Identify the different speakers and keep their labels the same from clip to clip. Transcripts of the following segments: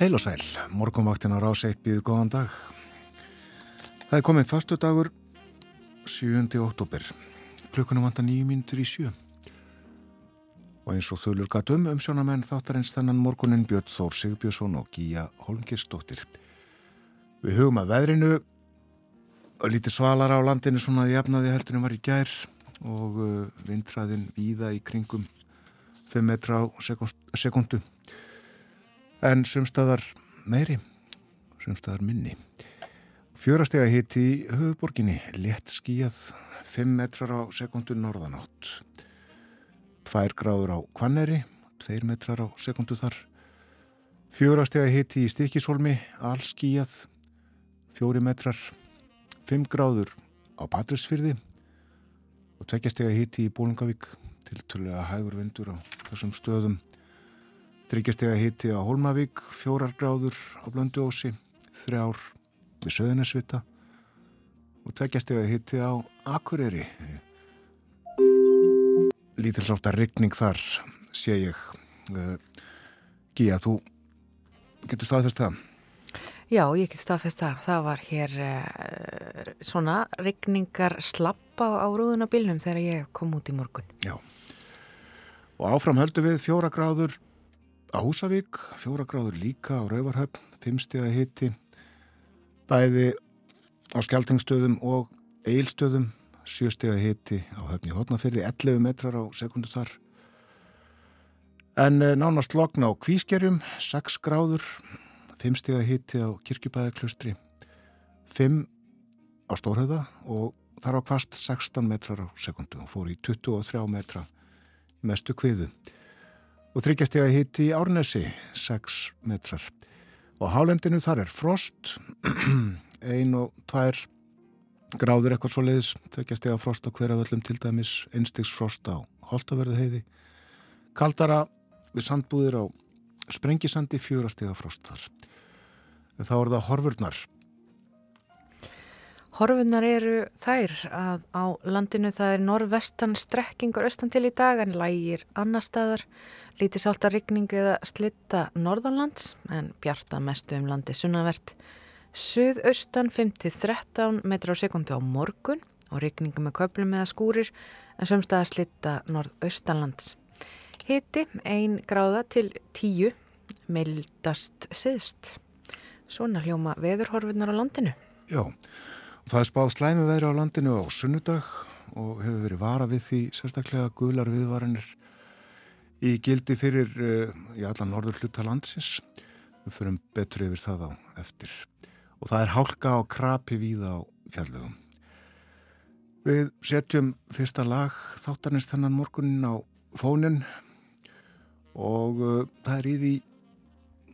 Speaker 1: Heil og sæl, morgunvaktin á rás 1 býðu góðan dag. Það er komin fastu dagur 7. oktober. Klukkunum vantar nýju mínutur í sjö. Og eins og þulur gatum umsjónamenn þáttarins þennan morgunin Björn Þór Sigbjörnsson og Gíja Holmgirsdóttir. Við hugum að veðrinu lítið svalar á landinu svona að jafnaði heldurinn var í gær og uh, vintraðin víða í kringum 5 metra á sekundu en sumstaðar meiri, sumstaðar minni. Fjórastega hitti í höfuborginni, létt skíjað, 5 metrar á sekundu norðanátt. 2 gráður á Kvanneri, 2 metrar á sekundu þar. Fjórastega hitti í Stikisholmi, all skíjað, 4 metrar, 5 gráður á Patrísfyrði og tveggjastega hitti í Bólungavík til tullega hægur vindur á þessum stöðum Þryggjastega hitti á Holmavík, fjórar gráður á Blönduósi, þrjár við Söðunarsvita og tveggjastega hitti á Akureyri. Lítilsáttar ryggning þar, sé ég. Uh, Gíja, þú getur staðfest það?
Speaker 2: Já, ég get staðfest það. Það var hér uh, svona ryggningar slappa á rúðunabilnum þegar ég kom út í morgun.
Speaker 1: Já, og áfram höldu við fjóra gráður á Húsavík, fjóra gráður líka á Rauvarhöfn, fimmstega hitti, bæði á Skeltingstöðum og Eilstöðum, sjöstega hitti á höfni Hotnafyrði, 11 metrar á sekundu þar. En eh, nánast lokna á Kvískerjum, 6 gráður, fimmstega hitti á Kirkjubæðaklustri, 5 á Stórhauða og þar á kvast 16 metrar á sekundu og fór í 23 metra mestu kviðu og þryggjastega hitti í Árnesi 6 metrar. Og hálendinu þar er frost 1 og 2 gráður eitthvað svo leiðis þryggjastega frost á hverjaföllum til dæmis einstigs frost á Holtaverðu heiði kaldara við sandbúðir á Sprengisandi fjórastega frost þar. En þá er það horfurnar
Speaker 2: Horfunar eru þær að á landinu það er norvestan strekkingur austan til í dag en lægir annar staðar, lítið sálta rigning eða slitta norðanlands en bjarta mestu um landi sunnavert. Suðaustan 5-13 metrar á sekundi á morgun og rigningu með köplum eða skúrir en sömstaða slitta norðaustanlands. Hiti 1 gráða til 10 meildast siðst. Svona hljóma veðurhorfunar á landinu.
Speaker 1: Já. Það er spáð slæmi veðri á landinu á sunnudag og hefur verið vara við því sérstaklega gular viðvarinir í gildi fyrir eh, í allan norður hluta landsins. Við förum betur yfir það á eftir. Og það er hálka á krapi víða á fjallugum. Við setjum fyrsta lag þáttanist þennan morgunin á fónin og uh, það er í því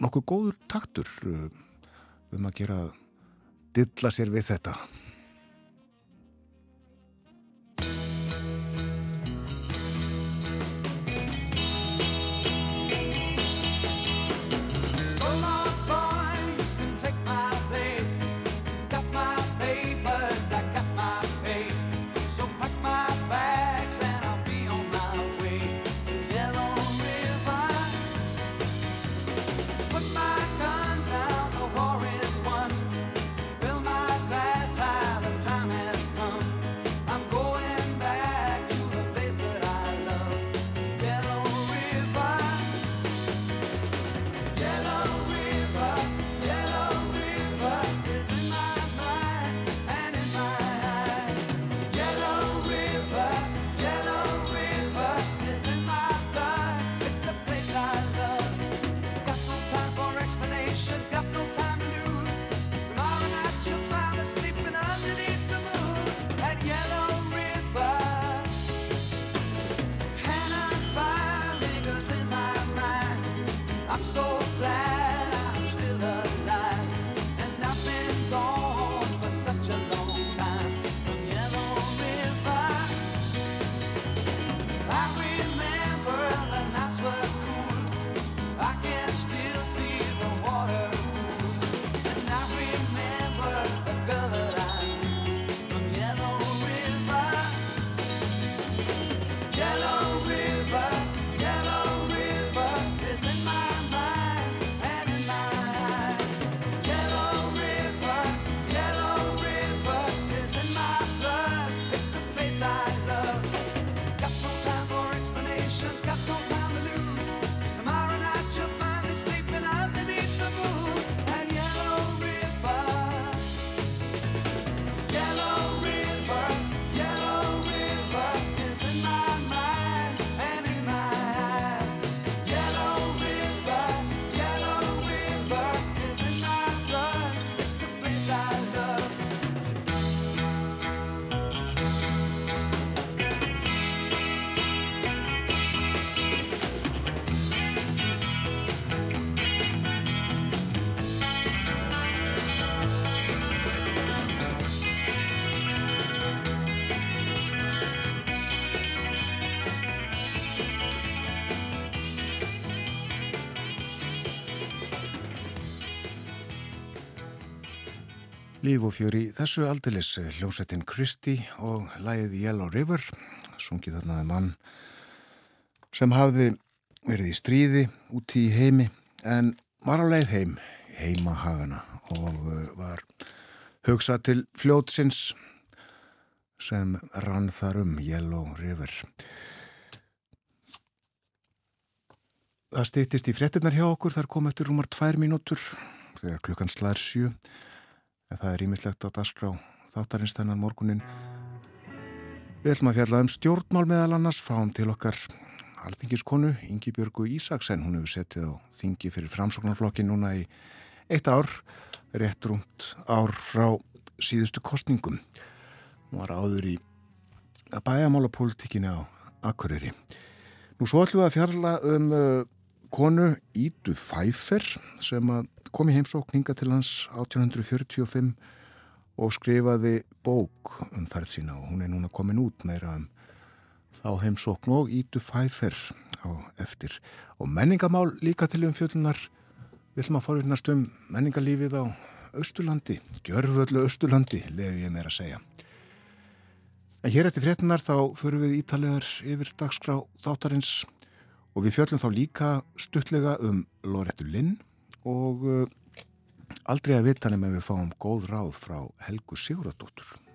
Speaker 1: nokkuð góður taktur uh, um að gera dilla sér við þetta. Líf og fjör í þessu aldilis eh, hljómsveitin Kristi og lægið Yellow River sungið þarnaði mann sem hafði verið í stríði úti í heimi en var á leið heim heima hagana og eh, var hugsað til fljótsins sem rann þar um Yellow River. Það stýttist í frettinnar hjá okkur þar kom eftir rúmar tvær mínútur þegar klukkan slær sjö en það er ímislegt á dasgrá þáttarins þennan morgunin. Við ætlum að fjalla um stjórnmál meðal annars, fáum til okkar alþingiskonu Ingi Björgu Ísaksen, hún hefur settið á þingi fyrir framsóknarflokkin núna í eitt ár, rétt rúmt ár frá síðustu kostningum. Hún var áður í bæjamála pólitíkinni á Akureyri. Nú svo ætlum við að fjalla um uh, konu Ídu Fæfer sem að kom í heimsókninga til hans 1845 og skrifaði bók um ferð sína og hún er núna komin út meira um þá heimsókn og ítu fæfer á eftir. Og menningamál líka til um fjöldunar við ætlum að forvittnast um menningalífið á Östurlandi, gjörföllu Östurlandi lefið ég meira að segja. En hér eftir fréttunar þá förum við ítalegar yfir dagskrá þáttarins og við fjöllum þá líka stuttlega um Lorettu Linn og uh, aldrei að vita nefnum við fáum góð ráð frá Helgu Sigurðardóttur.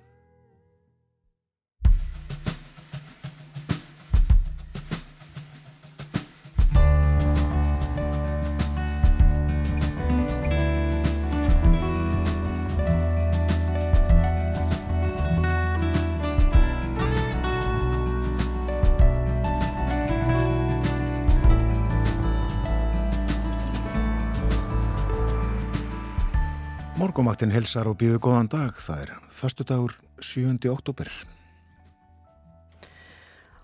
Speaker 1: Morgomaktin helsar og býðu góðan dag. Það er förstu dagur 7. oktober.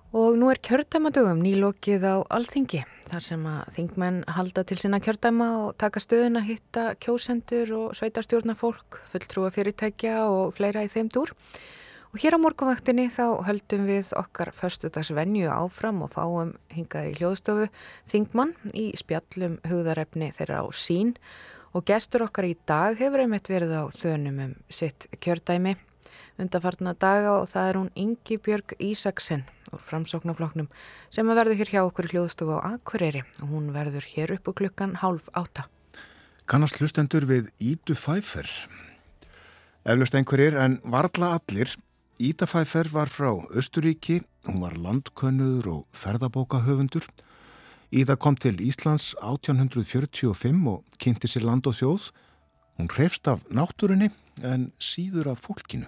Speaker 2: Og nú er kjördæmadögum nýlokið á alþingi. Þar sem að þingmenn halda til sinna kjördæma og taka stöðun að hitta kjósendur og sveitarstjórna fólk, fulltrúa fyrirtækja og fleira í þeim dúr. Og hér á morgunvaktinni þá höldum við okkar förstudagsvenju áfram og fáum hingað í hljóðstofu þingmann í spjallum hugðarefni þeirra á sín og gestur okkar í dag hefur einmitt verið á þönum um sitt kjördæmi undanfarnar daga og það er hún Ingi Björg Ísaksen úr framsóknarfloknum sem að verður hér hjá okkur hljóðstofu á Akureyri og hún verður hér upp og klukkan hálf átta.
Speaker 1: Kannast hlustendur við Ídu Fæfer? Eflust einhverjir en varla allir. Ída Fæfer var frá Östuríki, hún var landkönnuður og ferðabókahöfundur Íða kom til Íslands 1845 og kynnti sér land og þjóð. Hún hrefst af náttúrunni en síður af fólkinu.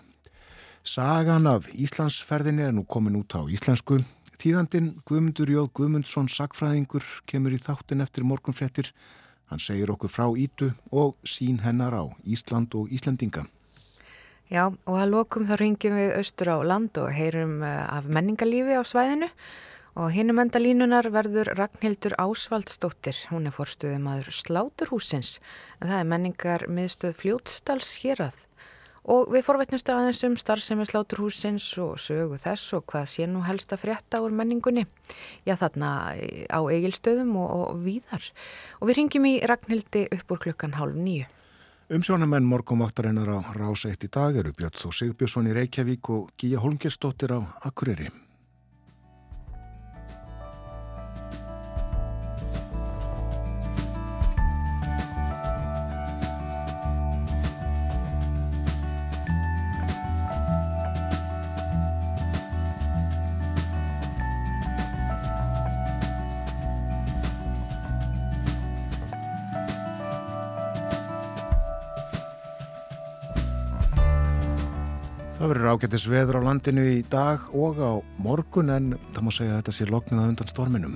Speaker 1: Sagan af Íslandsferðinni er nú komin út á íslensku. Þýðandin Guðmundur Jóð Guðmundsson sagfræðingur kemur í þáttin eftir morgunfrettir. Hann segir okkur frá Ídu og sín hennar á Ísland og Íslandinga.
Speaker 2: Já, og að lokum þá ringjum við austur á land og heyrum eh, af menningarlífi á svæðinu Og hinnum enda línunar verður Ragnhildur Ásvaldsdóttir, hún er forstuðum aður Sláturhúsins, en það er menningar miðstöð fljótstals hér að. Og við forvetnustu aðeins um starfsemi Sláturhúsins og sögu þess og hvað sé nú helst að frétta úr menningunni. Já þarna á eigilstöðum og, og víðar. Og við ringjum í Ragnhildi upp úr klukkan hálf nýju.
Speaker 1: Umsjónamenn morgum áttarinnar á rása eitt í dag eru Björn Þó Sigbjörnsson í Reykjavík og Gíja Holmgersdóttir á Akureyri. Verður ágættis veður á landinu í dag og á morgun en það má segja að þetta sé loknið að undan storminum.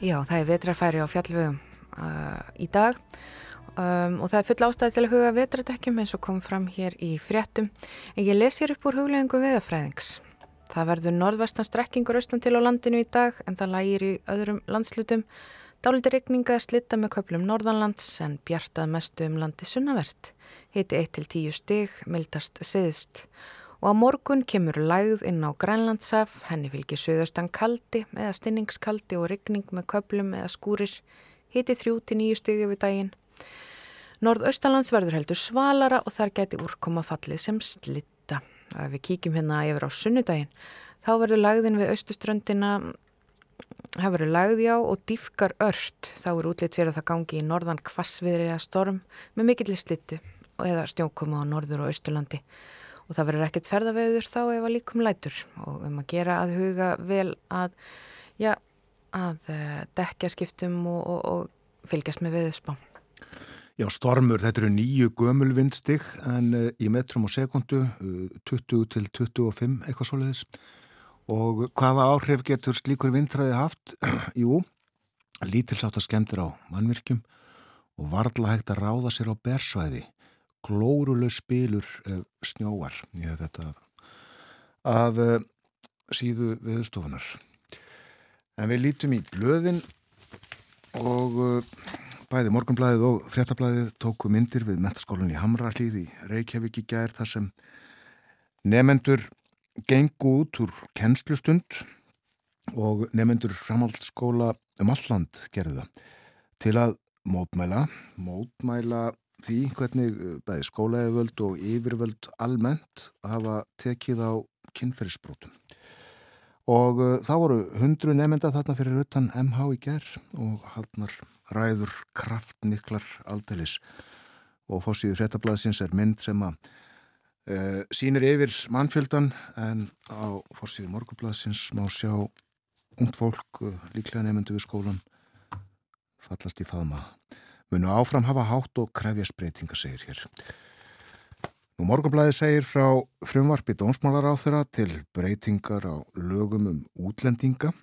Speaker 2: Já, það er vetrafæri á fjallvöðum uh, í dag um, og það er full ástæði til að huga vetradekkjum eins og kom fram hér í fréttum. En ég les hér upp úr huglegingu veðafræðings. Það verður norðvestan strekkingur austan til á landinu í dag en það lægir í öðrum landslutum. Dálítið regninga slitta með köplum norðanlands en bjartað mestu um landi sunnavert. Hiti 1-10 stig, mildast siðst. Og á morgun kemur lægð inn á Grænlandsaf, henni fylgir söðarstan kaldi eða stinningskaldi og regning með köplum eða skúrir. Hiti 3-9 stig yfir daginn. Norðaustalands verður heldur svalara og þar geti úrkoma fallið sem slitta. Ef við kíkjum hérna yfir á sunnudaginn, þá verður lægðin við austuströndina Það verður lagði á og dýfkar ört. Þá er útlitt fyrir að það gangi í norðan kvassviðri eða storm með mikill slittu eða stjónkuma á norður og austurlandi. Og það verður ekkert ferðaveður þá ef að líkum lætur og um að gera að huga vel að, já, að uh, dekja skiptum og, og, og fylgjast með viðspá.
Speaker 1: Já, stormur, þetta eru nýju gömulvindstig en uh, í metrum og sekundu, uh, 20 til 25 eitthvað svoleiðis. Og hvaða áhrif getur slíkur vindræði haft? Jú, lítilsátt að skemmtir á mannvirkjum og varðla hægt að ráða sér á bersvæði, glóruleg spilur uh, snjóar. Ég hef þetta af uh, síðu viðstofunar. En við lítum í blöðin og uh, bæði morgunblæðið og fréttablæðið tóku myndir við mentaskólan í Hamrallíð í Reykjavík í gær þar sem nefendur gengu út úr kennslustund og nefnendur framhaldsskóla um alland gerðu það til að mótmæla, mótmæla því hvernig eh, bæði skólaeföld og yfirvöld almennt hafa tekið á kynferðisbrótum. Og uh, þá voru hundru nefnda þarna fyrir utan MH í gerð og haldnar ræður kraftniklar aldeilis og fórsíður hrettablaðsins er mynd sem að Uh, sínir yfir mannfjöldan en á fórsíðu morgublaðsins má sjá ungt fólk uh, líklega nefndu við skólan fallast í faðma. Munu áfram hafa hátt og krefjast breytinga segir hér. Nú morgublaði segir frá frumvarpi dónsmálar á þeirra til breytingar á lögum um útlendinga.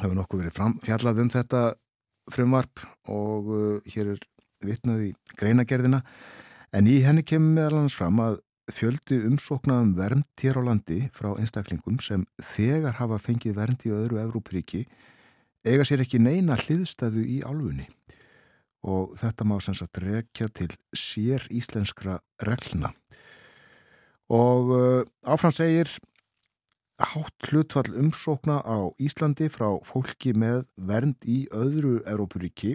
Speaker 1: Hefur nokkuð verið fram, fjallað um þetta frumvarp og uh, hér er vitnað í greinagerðina en í henni kemur meðal hans fram að fjöldi umsóknaðum vernd hér á landi frá einstaklingum sem þegar hafa fengið vernd í öðru Evrópríki eiga sér ekki neina hliðstæðu í álfunni. Og þetta má sem sagt rekja til sér íslenskra regluna og uh, áfram segir hátt hlutfall umsókna á Íslandi frá fólki með vernd í öðru Evrópuríki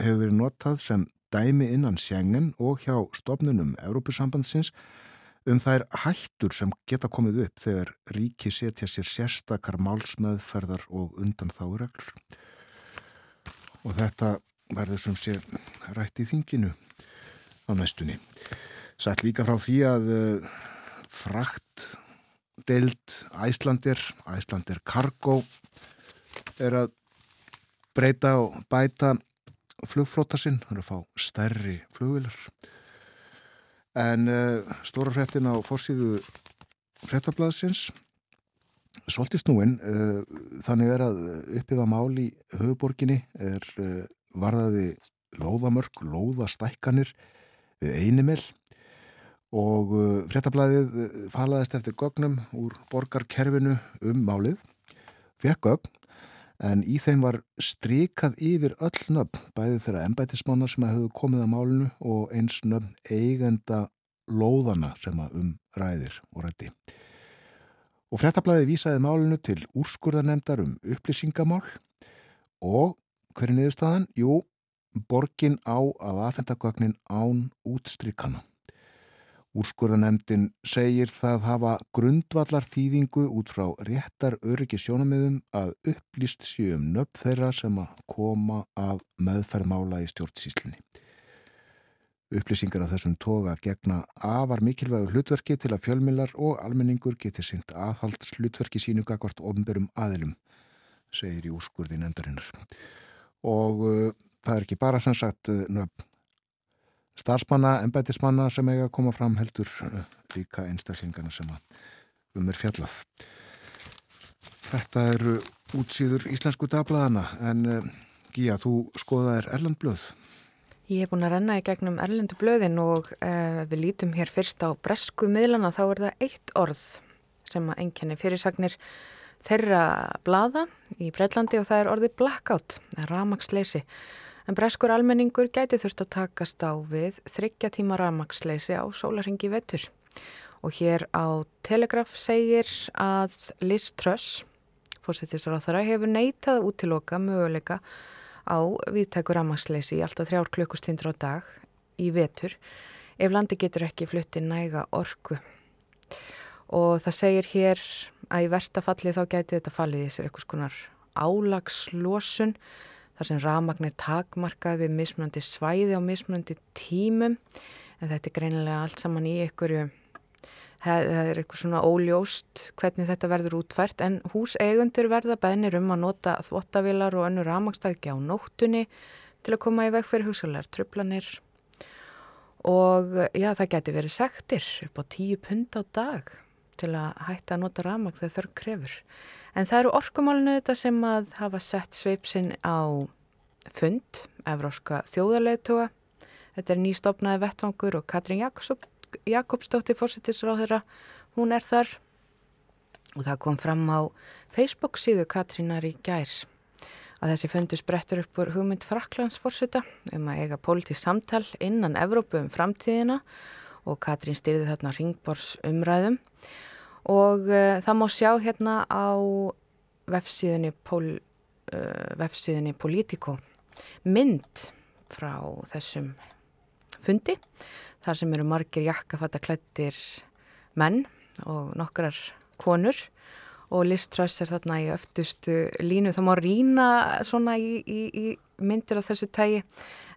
Speaker 1: hefur verið notað sem dæmi innan Schengen og hjá stofnunum Európusambandsins um þær hættur sem geta komið upp þegar ríki setja sér sérstakar málsmeðferðar og undan þá reglur. Og þetta verður sem sé rætt í þinginu á næstunni. Sætt líka frá því að uh, frakt deild Æslandir, Æslandir Cargo er að breyta og bæta flugflota sinn, hann er að fá stærri flugvilar en uh, stóra frettin á fórsíðu frettablaðsins svolítið snúin uh, þannig er að uppifa mál í höfuborginni er uh, varðaði lóðamörk, lóðastækkanir við einimil og fréttablaðið uh, falaðist eftir gögnum úr borgarkerfinu um málið, fekk gögn, en í þeim var strikað yfir öll nöfn, bæði þeirra embætismannar sem hefðu komið að málinu og eins nöfn eigenda lóðana sem að um ræðir og rætti. Og fréttablaðið vísaði málinu til úrskurðarnemdar um upplýsingamál og hverju niðurstaðan? Jú, borgin á að aðfendagögnin án útstrykana. Úrskurðanemdin segir það hafa grundvallar þýðingu út frá réttar öryggi sjónamiðum að upplýst séum nöpp þeirra sem að koma að meðferðmála í stjórnsýslinni. Upplýsingar af þessum toga gegna afar mikilvægur hlutverki til að fjölmilar og almenningur geti synd aðhalds hlutverki sínu gagvart ofnberum aðilum, segir í úrskurðin endarinnar. Og uh, það er ekki bara sem sagt uh, nöpp starfsmanna, embætismanna sem eiga að koma fram heldur uh, líka einstaklingarna sem um er fjallað. Þetta eru útsýður íslensku dagbladana en uh, Gíja, þú skoðaðir Erlandblöð.
Speaker 2: Ég hef búin að renna í gegnum Erlandu blöðin og uh, við lítum hér fyrst á bresku miðlana þá er það eitt orð sem að enginni fyrirsagnir þeirra blada í Breitlandi og það er orði blackout, ramagsleysi. En breskur almenningur gæti þurft að takast á við þryggja tíma ramagsleysi á sólarhengi vettur. Og hér á Telegraf segir að Liz Truss, þaðra, hefur neitað útiloka möguleika á viðtæku ramagsleysi í alltaf þrjár klukkustindur á dag í vettur ef landi getur ekki flutti næga orku. Og það segir hér að í versta falli þá gæti þetta fallið í sér eitthvað skonar álagslósun þar sem rafmagnir takmarkað við mismunandi svæði á mismunandi tímum. En þetta er greinilega allt saman í einhverju það er eitthvað svona óljóst hvernig þetta verður útfært en húseigundur verða bænir um að nota þvottavilar og önnur rafmagstæðgi á nóttunni til að koma í veg fyrir hugsalar tröflanir og já það geti verið sektir upp á tíu pund á dag til að hætta að nota rafmagn þegar þörf krefur En það eru orkumálinu þetta sem að hafa sett sveipsinn á fund, Evróska þjóðarleituga. Þetta er nýstofnaði vettvangur og Katrín Jakobs, Jakobsdóttir fórsettisráð þeirra, hún er þar. Og það kom fram á Facebook síðu Katrínar í gær að þessi fundu sprettur upp úr hugmynd Fraklands fórseta um að eiga pólitísk samtal innan Evrópu um framtíðina og Katrín styrði þarna ringbors umræðum og uh, það má sjá hérna á vefsíðunni, pol, uh, vefsíðunni Politico mynd frá þessum fundi þar sem eru margir jakkafattaklættir menn og nokkrar konur. Og Liströss er þarna í öftustu línu. Þá má rína svona í, í, í myndir af þessu tægi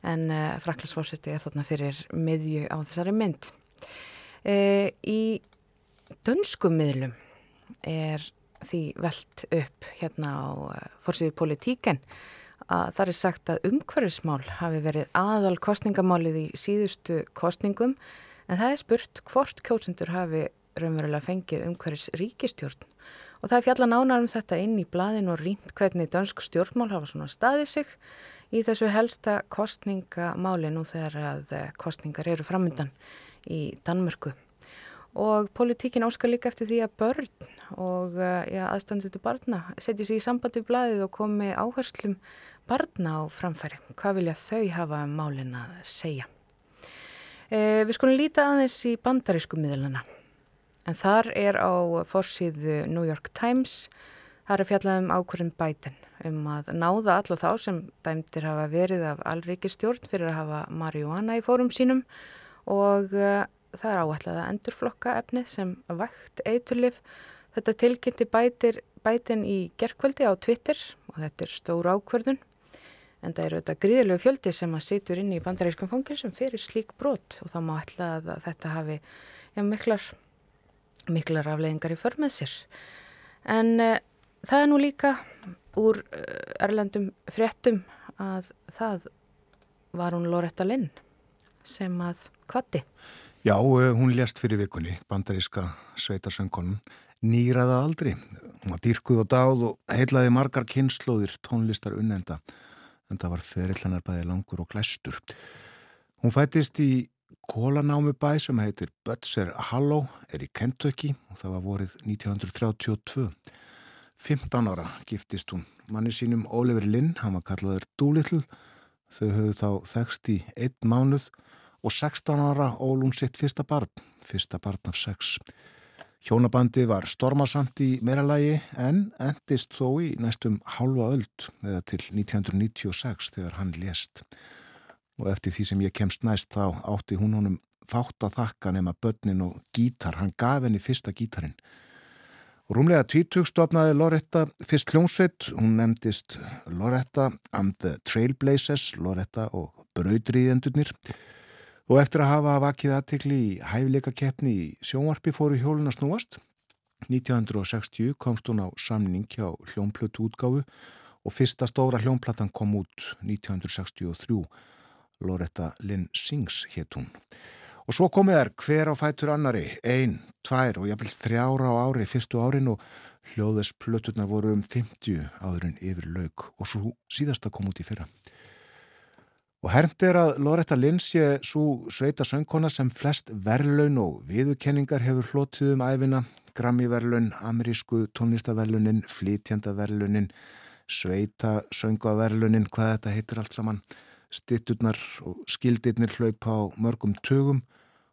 Speaker 2: en uh, Fraklandsfórseti er þarna fyrir miðju á þessari mynd. Uh, í dönskum miðlum er því veld upp hérna á eh, fórsíðu politíken að það er sagt að umhverfismál hafi verið aðal kostningamálið í síðustu kostningum en það er spurt hvort kjósundur hafi raunverulega fengið umhverfis ríkistjórn og það er fjalla nánar um þetta inn í bladin og rýmt hvernig dönsk stjórnmál hafa svona staðið sig í þessu helsta kostningamáli nú þegar að eh, kostningar eru framöndan í Danmörku og politíkin áskar líka eftir því að börn og eh, ja, aðstandutu barna setja sér í sambandi í bladið og komi áherslum barna á framfæri. Hvað vilja þau hafa um málin að segja? E, við skulum líta aðeins í bandarísku miðlana en þar er á fórsíðu New York Times þar er fjallað um ákvörðin bætin um að náða alla þá sem dæmtir hafa verið af allriki stjórn fyrir að hafa marihuana í fórum sínum og uh, það er áætlað að endurflokka efnið sem vægt eiturlif. Þetta tilkynnti bætir, bætin í gerkvöldi á Twitter og þetta er stór ákvörðun. En það eru þetta gríðilegu fjöldi sem að situr inn í bandarískum fangilsum fyrir slík brot og þá má ætla að þetta hafi ja, miklar, miklar afleggingar í förmið sér. En uh, það er nú líka úr uh, erlendum fréttum að það var hún Loretta Lynn sem að kvatti.
Speaker 1: Já, eh, hún lést fyrir vikunni, bandaríska sveitarsönkonun, nýraða aldri. Hún var dýrkuð og dáð og heitlaði margar kynnslóðir tónlistar unnenda, en það var ferillanarbæði langur og glæstur. Hún fættist í kólanámi bæ sem heitir Butzer Hollow, er í Kentucky og það var vorið 1932. 15 ára giftist hún manni sínum Oliver Lynn, hann var kallaður Doolittle, þau höfðu þá þekst í einn mánuð og 16 ára ól hún sitt fyrsta barn, fyrsta barn af sex. Hjónabandi var stormasamt í meiralagi en endist þó í næstum hálfa öld eða til 1996 þegar hann lést. Og eftir því sem ég kemst næst þá átti hún honum fátt að þakka nema börnin og gítar. Hann gaf henni fyrsta gítarin. Rúmlega tvítugstofnaði Loretta fyrst hljómsveit. Hún nefndist Loretta and the Trailblazers, Loretta og Braudriðendurnir. Og eftir að hafa vakið aðtikli í hæfleika keppni í sjónvarpi fóru hjólun að snúast. 1960 komst hún á samning hjá hljónplötu útgáfu og fyrsta stóra hljónplatan kom út 1963. Loretta Lynn Sings hétt hún. Og svo komið þær hver á fætur annari, ein, tvær og jafnvel þrjára á ári fyrstu árin og hljóðesplöturna voru um 50 áðurinn yfir laug og svo síðasta kom út í fyrra. Og hermt er að Loretta Lynn sé svo sveita söngkona sem flest verlaun og viðukenningar hefur hlotið um æfina, Grammy-verlaun, amerísku tónlistaverlunin, flytjandaverlunin, sveita söngaverlunin, hvað þetta heitir allt saman, stitturnar og skildirnir hlaupa á mörgum tögum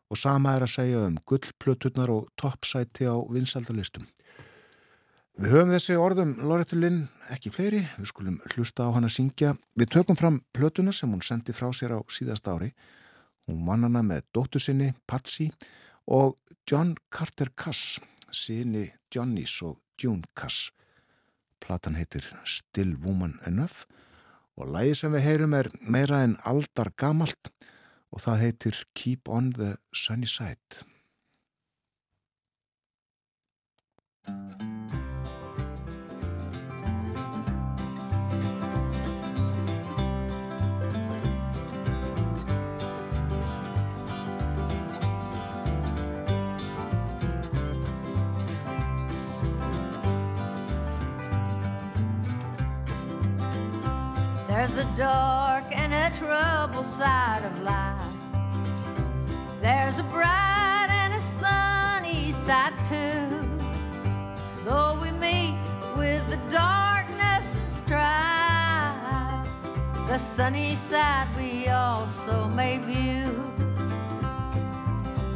Speaker 1: og sama er að segja um gullplöturnar og toppsæti á vinsaldalistum. Við höfum þessi orðum Lorettu Linn ekki fleiri, við skulum hlusta á hann að syngja. Við tökum fram plötuna sem hún sendi frá sér á síðast ári. Hún vann hana með dóttu sinni, Patsy og John Carter Cass, sinni Johnnys og June Cass. Platan heitir Still Woman Enough og lægi sem við heyrum er meira en aldar gamalt og það heitir Keep on the Sunny Side.
Speaker 3: There's a dark and a troubled side of life. There's a bright and a sunny side too. Though we meet with the darkness and strife, the sunny side we also may view.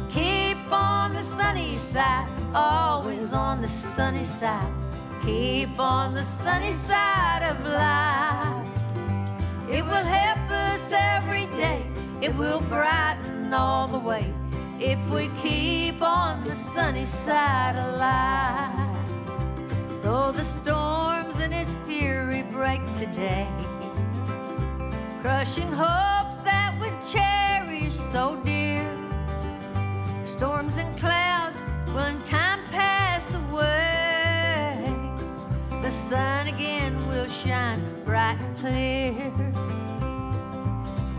Speaker 3: Keep on the sunny side, always on the sunny side. Keep on the sunny side of life. It will help us every day. It will brighten all the way if we keep on the sunny side of life. Though the storms and its fury break today, crushing hopes that we cherish so dear. Storms and clouds will in time pass away. The sun again will shine bright and clear.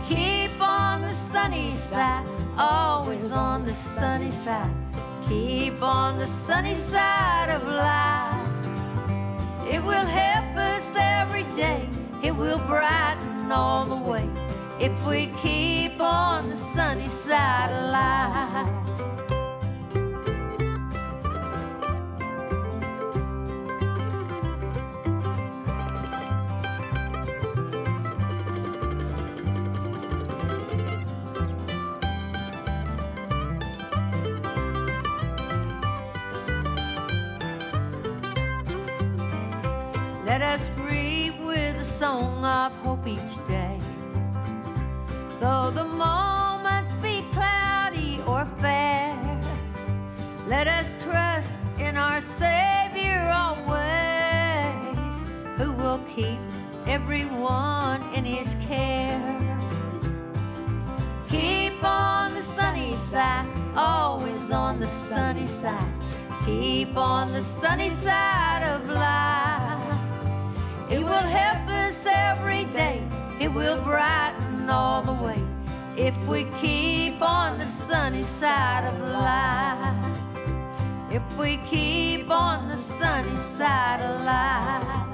Speaker 3: Keep on the sunny side, always on the sunny side. Keep on the sunny side of life. It will help us every day, it will brighten all the way if we keep on the sunny side of life. Let us grieve with a song of hope each day. Though the moments be cloudy or fair, let us trust in our Savior always, who will keep everyone in his care. Keep on the sunny side, always on the sunny side. Keep on the sunny side of life. It will help us every day. It will brighten all the way if we keep on the sunny side of life. If we keep on the sunny side of life.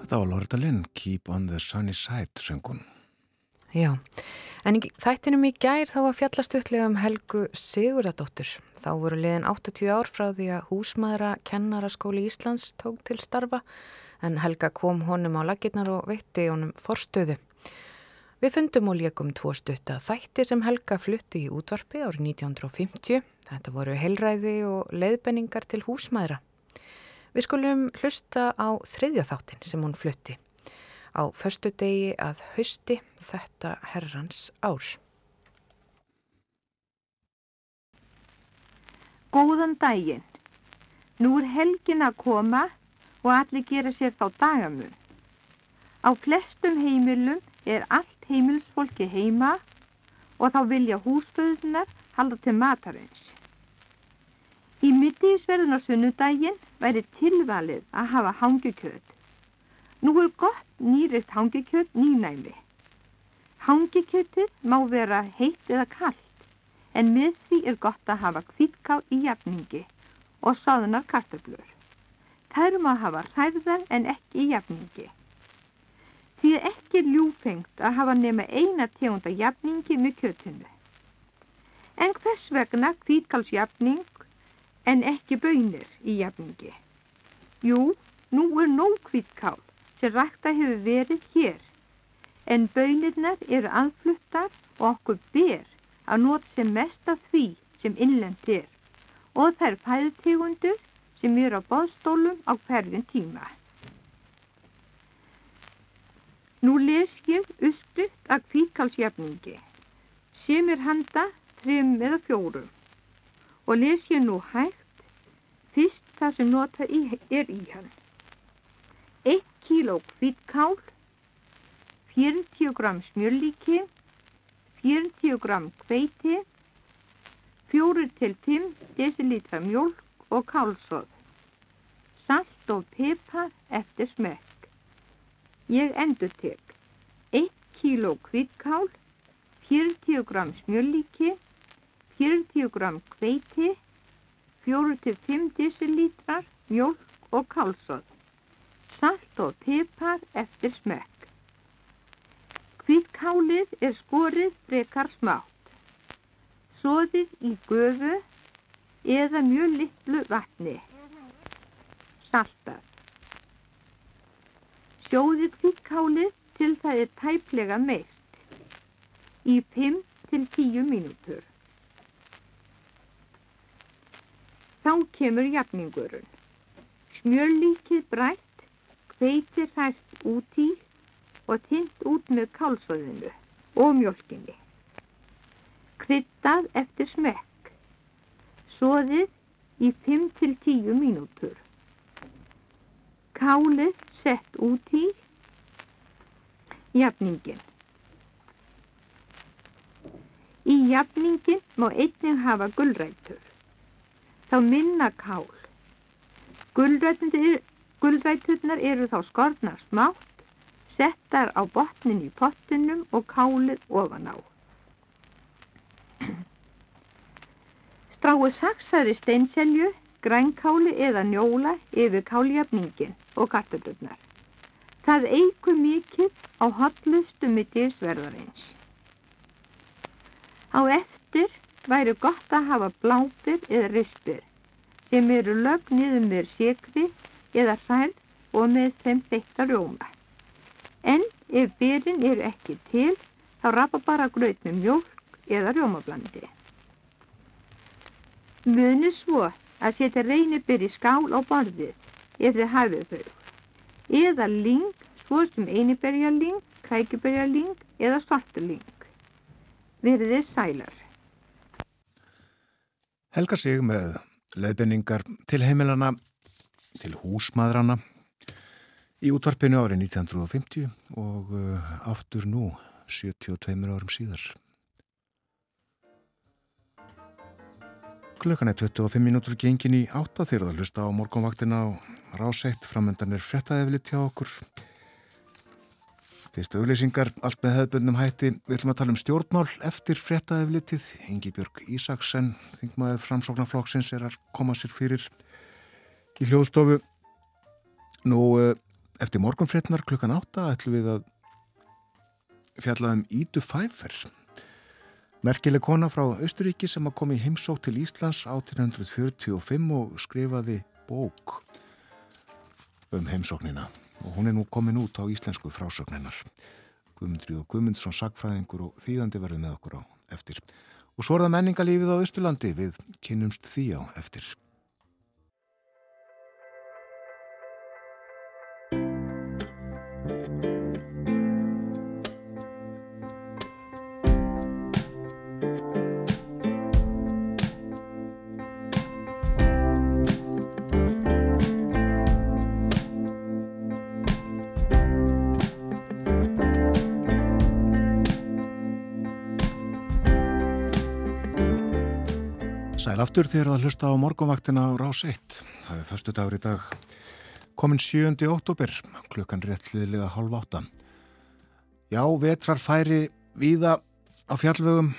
Speaker 1: Þetta var Loretta Lynn, Keep on the Sunny Side, söngun.
Speaker 2: Já, En þættinum í gær þá var fjallastutlega um Helgu Siguradóttur. Þá voru liðin 80 ár frá því að húsmaðra kennaraskóli Íslands tók til starfa en Helga kom honum á lagirnar og veitti honum forstöðu. Við fundum og leikum tvo stutta þætti sem Helga flutti í útvarpi árið 1950. Þetta voru heilræði og leiðbenningar til húsmaðra. Við skulum hlusta á þriðja þáttin sem hún flutti á förstu degi að hausti þetta herrans ár.
Speaker 4: Góðan daginn. Nú er helgin að koma og allir gera sér þá dagamun. Á flestum heimilum er allt heimilsfólki heima og þá vilja húsföðunar halda til matarins. Í mittísverðun á sunnudaginn væri tilvalið að hafa hangikjöld Nú er gott nýrikt hangikjöt nýnæmi. Hangikjötið má vera heitt eða kallt, en með því er gott að hafa kvítkál í jafningi og sáðunar kartablur. Þær má hafa hræðar en ekki í jafningi. Því er ekki ljúfengt að hafa nema eina tegunda jafningi með kjötinu. En hvers vegna kvítkálsjafning en ekki bönir í jafningi? Jú, nú er nóg kvítkál sem rækta hefur verið hér. En bönirnar eru aðfluttar og okkur ber að nota sem mest af því sem innlend er og þær fæðtegundur sem eru á bóðstólum á hverjum tíma. Nú les ég uppskrift af kvíkalsjafningi sem er handa þrim eða fjórum og les ég nú hægt fyrst það sem nota er í hann. 1 kíló kvítkál, 40 gram smjörlíki, 40 gram kveiti, 4-5 dl mjölk og kálsóð, salt og pipar eftir smekk. Ég endur tek 1 kíló kvítkál, 40 gram smjörlíki, 40 gram kveiti, 4-5 dl mjölk og kálsóð salt og pipar eftir smökk. Kvítkálið er skorið frekar smátt. Sóðið í göfu eða mjög litlu vatni. Saltað. Sjóði kvítkálið til það er tæplega meirt. Í 5-10 mínútur. Þá kemur jafningurinn. Smjörlíkið brætt Hveitir hægt út í og tint út með kálsóðinu og mjölkinni. Kryttað eftir smekk. Sóðið í 5-10 mínútur. Kálið sett út í jafningin. Í jafningin má einnig hafa gullrættur. Þá minna kál. Gullrættur Gulræturnar eru þá skornar smátt, settar á botnin í pottunum og kálið ofan á. Stráið saksaði steinselju, grænkáli eða njóla yfir káljafningin og kartöflurnar. Það eigur mikið á hotlustu mittið sverðarins. Á eftir væri gott að hafa bláfir eða rispir sem eru lögn niður með sikri eða hræð og með þeim þeikta rjóma. En ef byrjun eru ekki til, þá rapa bara gröð með mjölk eða rjómablandi. Muni svo að setja reynibyrj í skál á borðið ef þið hafið þau. Eða ling, svo sem einiberjaling, krækjuberjaling eða svartuling. Verðið sælar.
Speaker 1: Helga sig með leðbenningar til heimilana til húsmaðrana í útvarpinu árið 1950 og uh, aftur nú 72 árum síðar. Klukkan er 25 minútur gengin í átta þegar það hlusta á morgunvaktina og ráseitt framöndan er frettaðeflit hjá okkur. Fyrstu auglýsingar, allt með hefðbundnum hætti. Við ætlum að tala um stjórnmál eftir frettaðeflitið. Ingi Björg Ísaksen, þingmaður framsóknarflokksins, er að koma sér fyrir í hljóðstofu. Nú, eh, eftir morgunfrétnar klukkan átta ætlum við að fjalla um Ídu Fæfer. Merkileg kona frá Östuríki sem að komi í heimsók til Íslands 1845 og skrifaði bók um heimsóknina og hún er nú komin út á íslensku frásögninar. Guðmundrið og Guðmundsson sagfræðingur og þýðandi verði með okkur á eftir. Og svo er það menningalífið á Östurlandi við kynumst því á eftir. Sæl aftur þegar það hlusta á morgunvaktina á Rás 1. Það er förstu dagur í dag. Komin 7. óttúber, klukkan réttliðilega halv átta. Já, vetrar færi víða á fjallvögum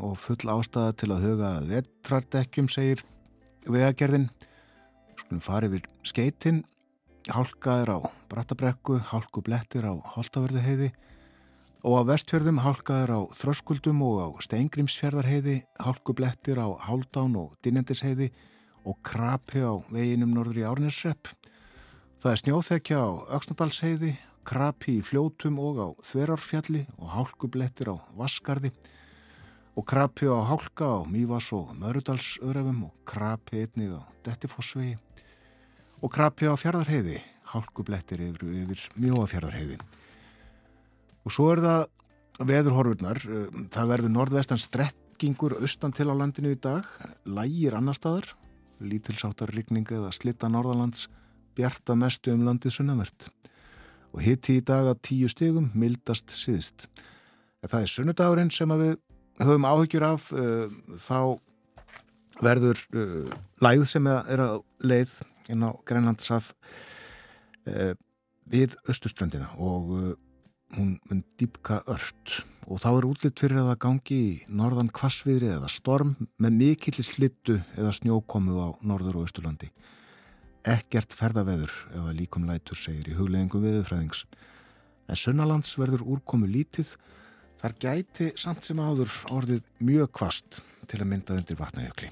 Speaker 1: og full ástæða til að huga vetrardekkjum, segir vegagerðin. Skulum fari við skeitin, hálkaðir á brattabrekku, hálku blettir á holtavörðuheiði og á vestfjörðum hálkaður á þröskuldum og á steingrimsfjörðarheiði, hálkublettir á Háldán og Dinendisheiði og krapi á veginum norður í Árnesrepp. Það er snjóþekja á Öksnadalsheiði, krapi í fljótum og á Þverarfjalli og hálkublettir á Vaskarði og krapi á hálka á Mývas og Mörudalsöðrefum og krapi einnig á Dettifossvegi. Og krapi á fjörðarheiði, hálkublettir yfir, yfir Mjóafjörðarheiði. Og svo er það veðurhorfurnar, það verður norðvestan strekkingur austan til á landinu í dag, lægir annar staðar, lítilsáttar rigninga eða slitta norðalands, bjarta mestu um landið sunnavert. Og hitti í dag að tíu stegum mildast síðst. Það er sunnudagurinn sem við höfum áhyggjur af, þá verður læð sem er að leið inn á Grænlandsaf við Östuströndina og hún mun dýpka ört og þá er útlitt fyrir að það gangi í norðan kvassviðri eða storm með mikillir slittu eða snjókomu á norður og austurlandi. Ekkert ferðaveður ef að líkum lætur segir í hugleðingu viðurfræðings. En sunnalands verður úrkomu lítið þar gæti samt sem áður orðið mjög kvast til að mynda undir vatnajökli.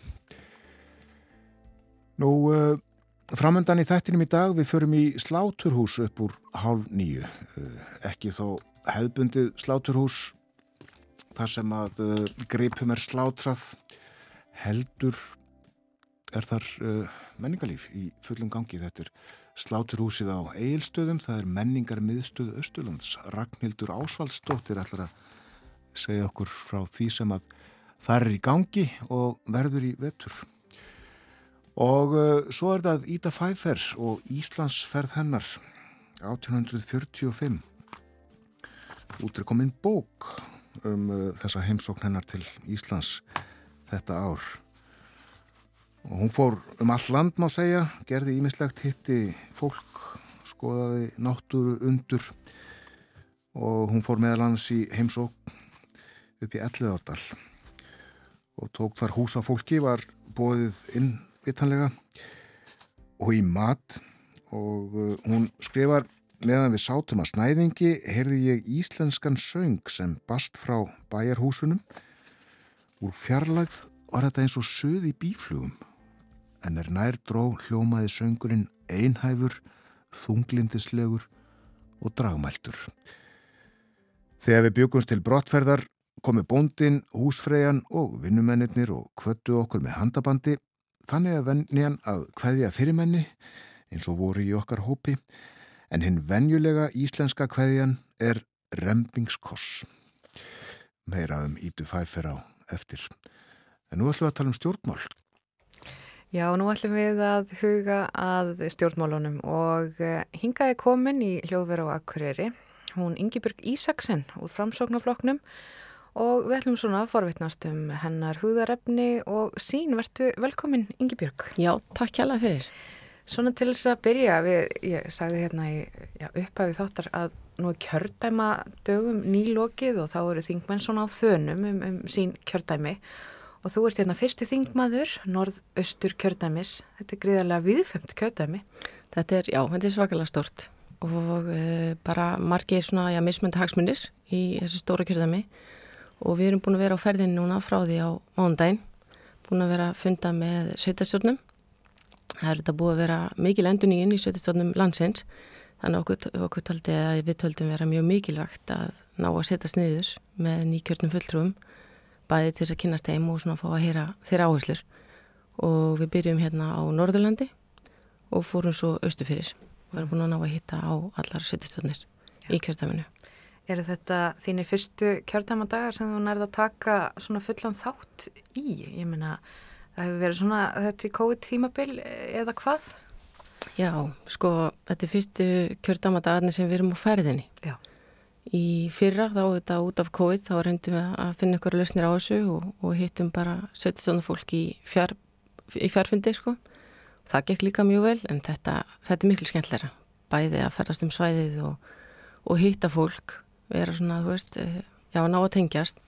Speaker 1: Nú, uh, Framöndan í þættinum í dag við förum í sláturhús upp úr hálf nýju. Ekki þó hefðbundið sláturhús þar sem að uh, gripum er slátrað heldur er þar menningarlíf í fullum gangi. Þetta er sláturhúsið á Egilstöðum, það er menningar miðstöð Östurlands. Ragnhildur Ásvaldsdóttir ætlar að segja okkur frá því sem að það er í gangi og verður í vetur. Og uh, svo er það Ída Fæfer og Íslandsferð hennar 1845. Út er komin bók um uh, þessa heimsókn hennar til Íslands þetta ár. Og hún fór um all land má segja, gerði ímislegt hitti fólk, skoðaði náttúru undur. Og hún fór meðal annars í heimsókn upp í Elliðárdal. Og tók þar húsa fólki, var bóðið inn vitanlega og í mat. Og uh, hún skrifar meðan við sátum að snæðingi heyrði ég íslenskan söng sem bast frá bæjarhúsunum. Úr fjarlagð var þetta eins og söð í bíflugum en er nær dró hljómaði söngurinn einhæfur, þunglindislegur og dragmæltur. Þegar við byggumst til brottferðar komu bóndin, húsfreyjan og vinnumennir og kvöttu okkur með handabandi Þannig að venjan að hvaðja fyrirmenni eins og voru í okkar hópi en hinn venjulega íslenska hvaðjan er rempingskoss. Meira um ítu fæfer á eftir. En nú ætlum við að tala um stjórnmál.
Speaker 2: Já, nú ætlum við að huga að stjórnmálunum og hingaði komin í hljóðveru á Akureyri. Hún Ingebjörg Ísaksen úr framsóknarfloknum og við ætlum svona að forvitnast um hennar húðarefni og sín verðtu velkomin Ingi Björg.
Speaker 5: Já, takk hjálpa fyrir.
Speaker 2: Svona til þess að byrja við, ég sagði hérna í upphæfið þáttar að nú er kjördæma dögum nýlokið og þá eru þingmenn svona á þönum um, um sín kjördæmi og þú ert hérna fyrsti þingmaður, norð-östur kjördæmis, þetta er gríðarlega viðfemt kjördæmi.
Speaker 5: Þetta er, já, þetta er svakalega stort og uh, bara margir svona, já, mismöndi hagsmunir í þessu stóra kjördæmi. Og við erum búin að vera á ferðin núna frá því á mándaginn, búin að vera að funda með sveitastjórnum. Það er þetta búið að vera mikil endur nýjinn í sveitastjórnum landsins, þannig okkur, okkur taldi að við töldum vera mjög mikilvægt að ná að setja sniður með nýkjörnum fulltrúum, bæði til þess að kynast þeim og svona að fá að heyra þeirra áherslur. Og við byrjum hérna á Norðurlandi og fórum svo austu fyrir. Við erum búin að ná að hitta á allar sveitastjórnir í kjörtaminu.
Speaker 2: Er þetta þínir fyrstu kjörtamadagar sem þú nærða að taka svona fullan þátt í? Ég meina, það hefur verið svona þetta í COVID-tímabil eða hvað?
Speaker 5: Já, sko, þetta er fyrstu kjörtamadagarnir sem við erum á ferðinni.
Speaker 2: Já.
Speaker 5: Í fyrra þá þetta út af COVID þá reyndum við að finna ykkur lausnir á þessu og, og hittum bara 17 fólk í, fjár, í fjárfundi, sko. Það gekk líka mjög vel en þetta, þetta er miklu skemmtleira. Bæði að ferðast um svæðið og, og hitta fólk vera svona, þú veist, eh, já, ná að tengjast.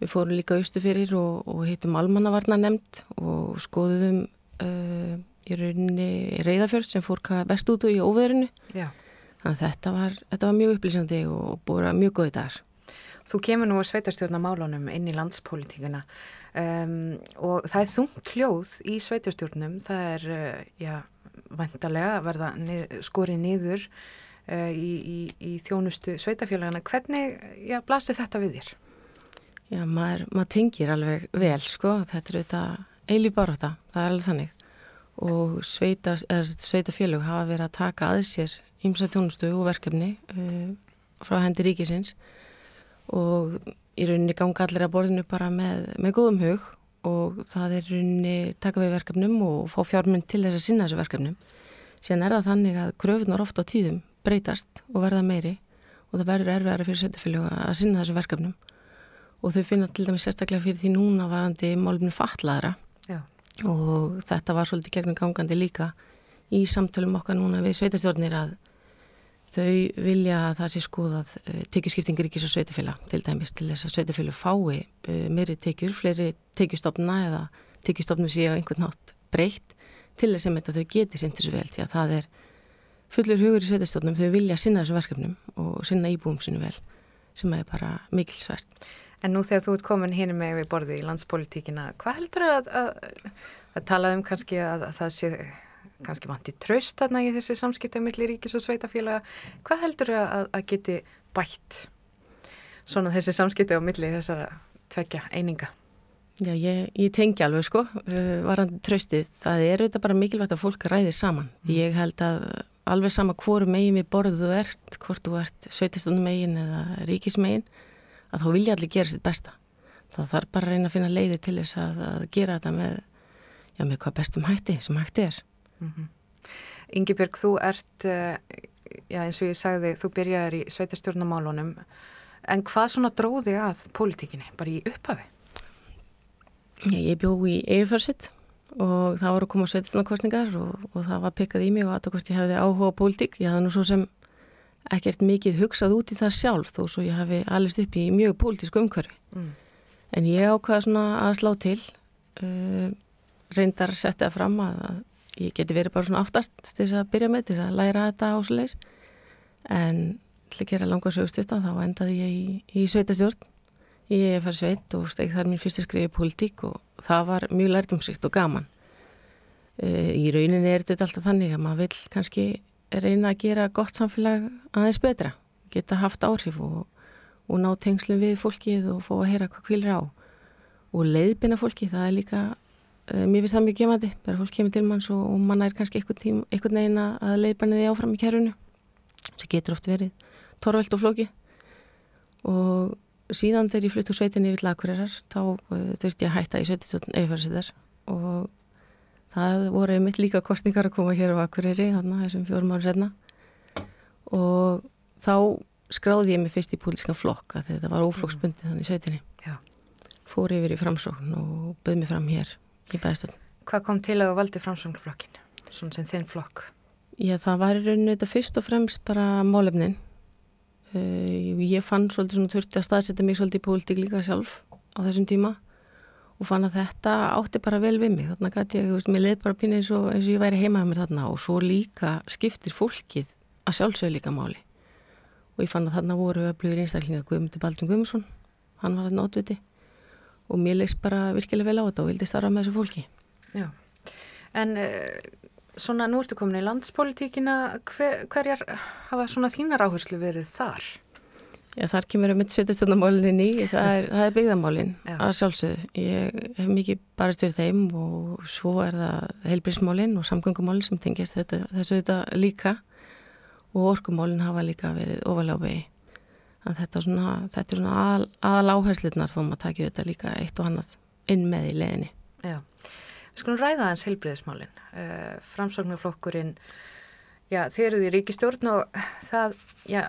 Speaker 5: Við fórum líka austu fyrir og, og hittum almannavarna nefnd og skoðum uh, í rauninni reyðafjörð sem fór best út úr í óveðrinu.
Speaker 2: Já.
Speaker 5: Þannig að þetta var, þetta var mjög upplýsandi og búið mjög góðið þar.
Speaker 2: Þú kemur nú að sveitarstjórnamálunum inn í landspolítíkina um, og það er þungt hljóð í sveitarstjórnum. Það er, uh, já, vantarlega verða nið, skorið niður uh, í, í, í þjónustu sveitafélagana. Hvernig já, blasir þetta við þér?
Speaker 5: Já, maður, maður tengir alveg vel, sko. Þetta er auðvitað eili baróta, það er alveg þannig. Og sveita, sveitafélag hafa verið að taka að sér ímsa þjónustu og verkefni uh, frá hendi ríkisins og í rauninni ganga allir að borðinu bara með, með góðum hug og það er rauninni taka við verkefnum og fá fjármynd til þess að sinna þessu verkefnum. Síðan er það þannig að kröfunar ofta á tíðum breytast og verða meiri og það verður erfiðara fyrir sveitafélög að sinna þessu verkefnum og þau finna til dæmis sérstaklega fyrir því núna varandi málumni fatlaðara
Speaker 2: Já.
Speaker 5: og þetta var svolítið gegnum gangandi líka í samtölum okkar núna við sveitastjórnir að þau vilja að það sé skoðað uh, tekjuskiptingi ríkis og sveitafélag til dæmis til þess að sveitafélag fái uh, meiri tekjur, fleiri tekjustofna eða tekjustofnum sé á einhvern nátt breytt til þess að þau geti sinnt þessu vel því að það er fullur hugur í sveitastofnum þau vilja sinna þessu verkefnum og sinna íbúum sinu vel sem er bara mikilsvært.
Speaker 2: En nú þegar þú ert komin hinn með við borði í landspolitíkina, hvað heldur að, að, að tala um kannski að, að það sé kannski vanti tröst þarna í þessi samskipta millir ríkis og sveitafélaga, hvað heldur að, að geti bætt svona þessi samskipta á milli þessara tvekja eininga?
Speaker 5: Já, ég, ég tengi alveg sko, uh, varandi tröstið, það er auðvitað bara mikilvægt að fólk ræði saman. Mm. Ég held að alveg sama hvoru megin við borðu þú ert, hvort þú ert sveitistunum megin eða ríkismegin, að þá vilja allir gera sitt besta. Það þarf bara að reyna að finna leiði til þess að, að gera þetta með, já, með hvað bestum hætti sem hætti er. Mm -hmm.
Speaker 2: Yngibjörg, þú ert, eh, já eins og ég sagði, þú byrjaður í sveitarstjórnamálunum, en hvað svona dróði að pólitíkinni, bara í upphafi?
Speaker 5: Ég bjó í Eifjörsitt og það voru að koma sveitarstjórnarkostningar og, og það var pikkað í mig og aðtakvæmst ég hefði áhuga á pólitík. Ég hafði nú svo sem ekkert mikið hugsað út í það sjálf þó svo ég hafi allist upp í mjög pólitísku umhverfi. Mm. En ég ákvaði svona að slá til, uh, reyndar settið fram að ég geti verið bara svona aftast til þess að byrja með, til þess að læra þetta ásleis en til að gera langa sögustuttan þá endaði ég í, í sveitastjórn ég farið sveit og steg þar mín fyrstu skrifið politík og það var mjög lærtumsrikt og gaman. E, í rauninni er þetta alltaf þannig að maður vil kannski reyna að gera gott samfélag aðeins betra geta haft áhrif og, og ná tengslum við fólkið og fá að heyra hvað kvílir á. Og leiðbina fólki, það er líka mér finnst það mjög gefandi, bara fólk kemur til manns og, og mann er kannski einhvern, einhvern veginn að leiðbanna því áfram í kærunu sem getur oft verið torvelt og flóki og síðan þegar ég flutt úr sveitinni yfir lagurirar þá uh, þurfti ég að hætta í sveitistjóðin eifæðarsettar og það voru mitt líka kostningar að koma hér á Akureyri þarna þessum fjórum ára setna og þá skráði ég mig fyrst í púlískan flokka þegar það var óflokksbundi þannig sveitinni. Já. fór yfir í framsókn og böð mig fram hér í bæðstöld.
Speaker 2: Hvað kom til að valdi framsvöngluflokkin, svona sem þinn flokk?
Speaker 5: Já, það var í rauninu þetta fyrst og fremst bara málefnin. Uh, ég fann svolítið svona þurfti að staðsetja mig svolítið í pólitík líka sjálf á þessum tíma og fann að þetta átti bara vel við mig. Þannig að ég, þú veist, mér leið bara pínu eins og, eins og ég væri heimaða mér þarna og svo líka skiptir fólkið að sjálfsögja líka máli. Og ég fann að þarna voru öflugur einstaklinga Guðmundur Baldur Guðmundsson, hann var að nótviti og mér leist bara virkilega vel á þetta og vildi starfa með þessu fólki.
Speaker 2: Já, en uh, svona nú ertu komin í landspolítíkina, hver, hverjar hafa svona þínar áherslu verið þar?
Speaker 5: Já, þar kemur við mitt setjastöndamálinni ný, það er, er byggðamálinn að sjálfsögðu. Ég hef mikið barist fyrir þeim og svo er það heilbrísmálinn og samgöngumálinn sem tengist þessu þetta líka og orkumálinn hafa líka verið ofalega á vegi. Þetta svona, þetta er svona aðal, aðal áherslunar þó maður takir þetta líka eitt og annað inn með í leðinni.
Speaker 2: Já, við skulum ræða hans heilbriðismálinn. Uh, eh, Framsóknarflokkurinn, já þið eruð í ríkistjórn og það, já,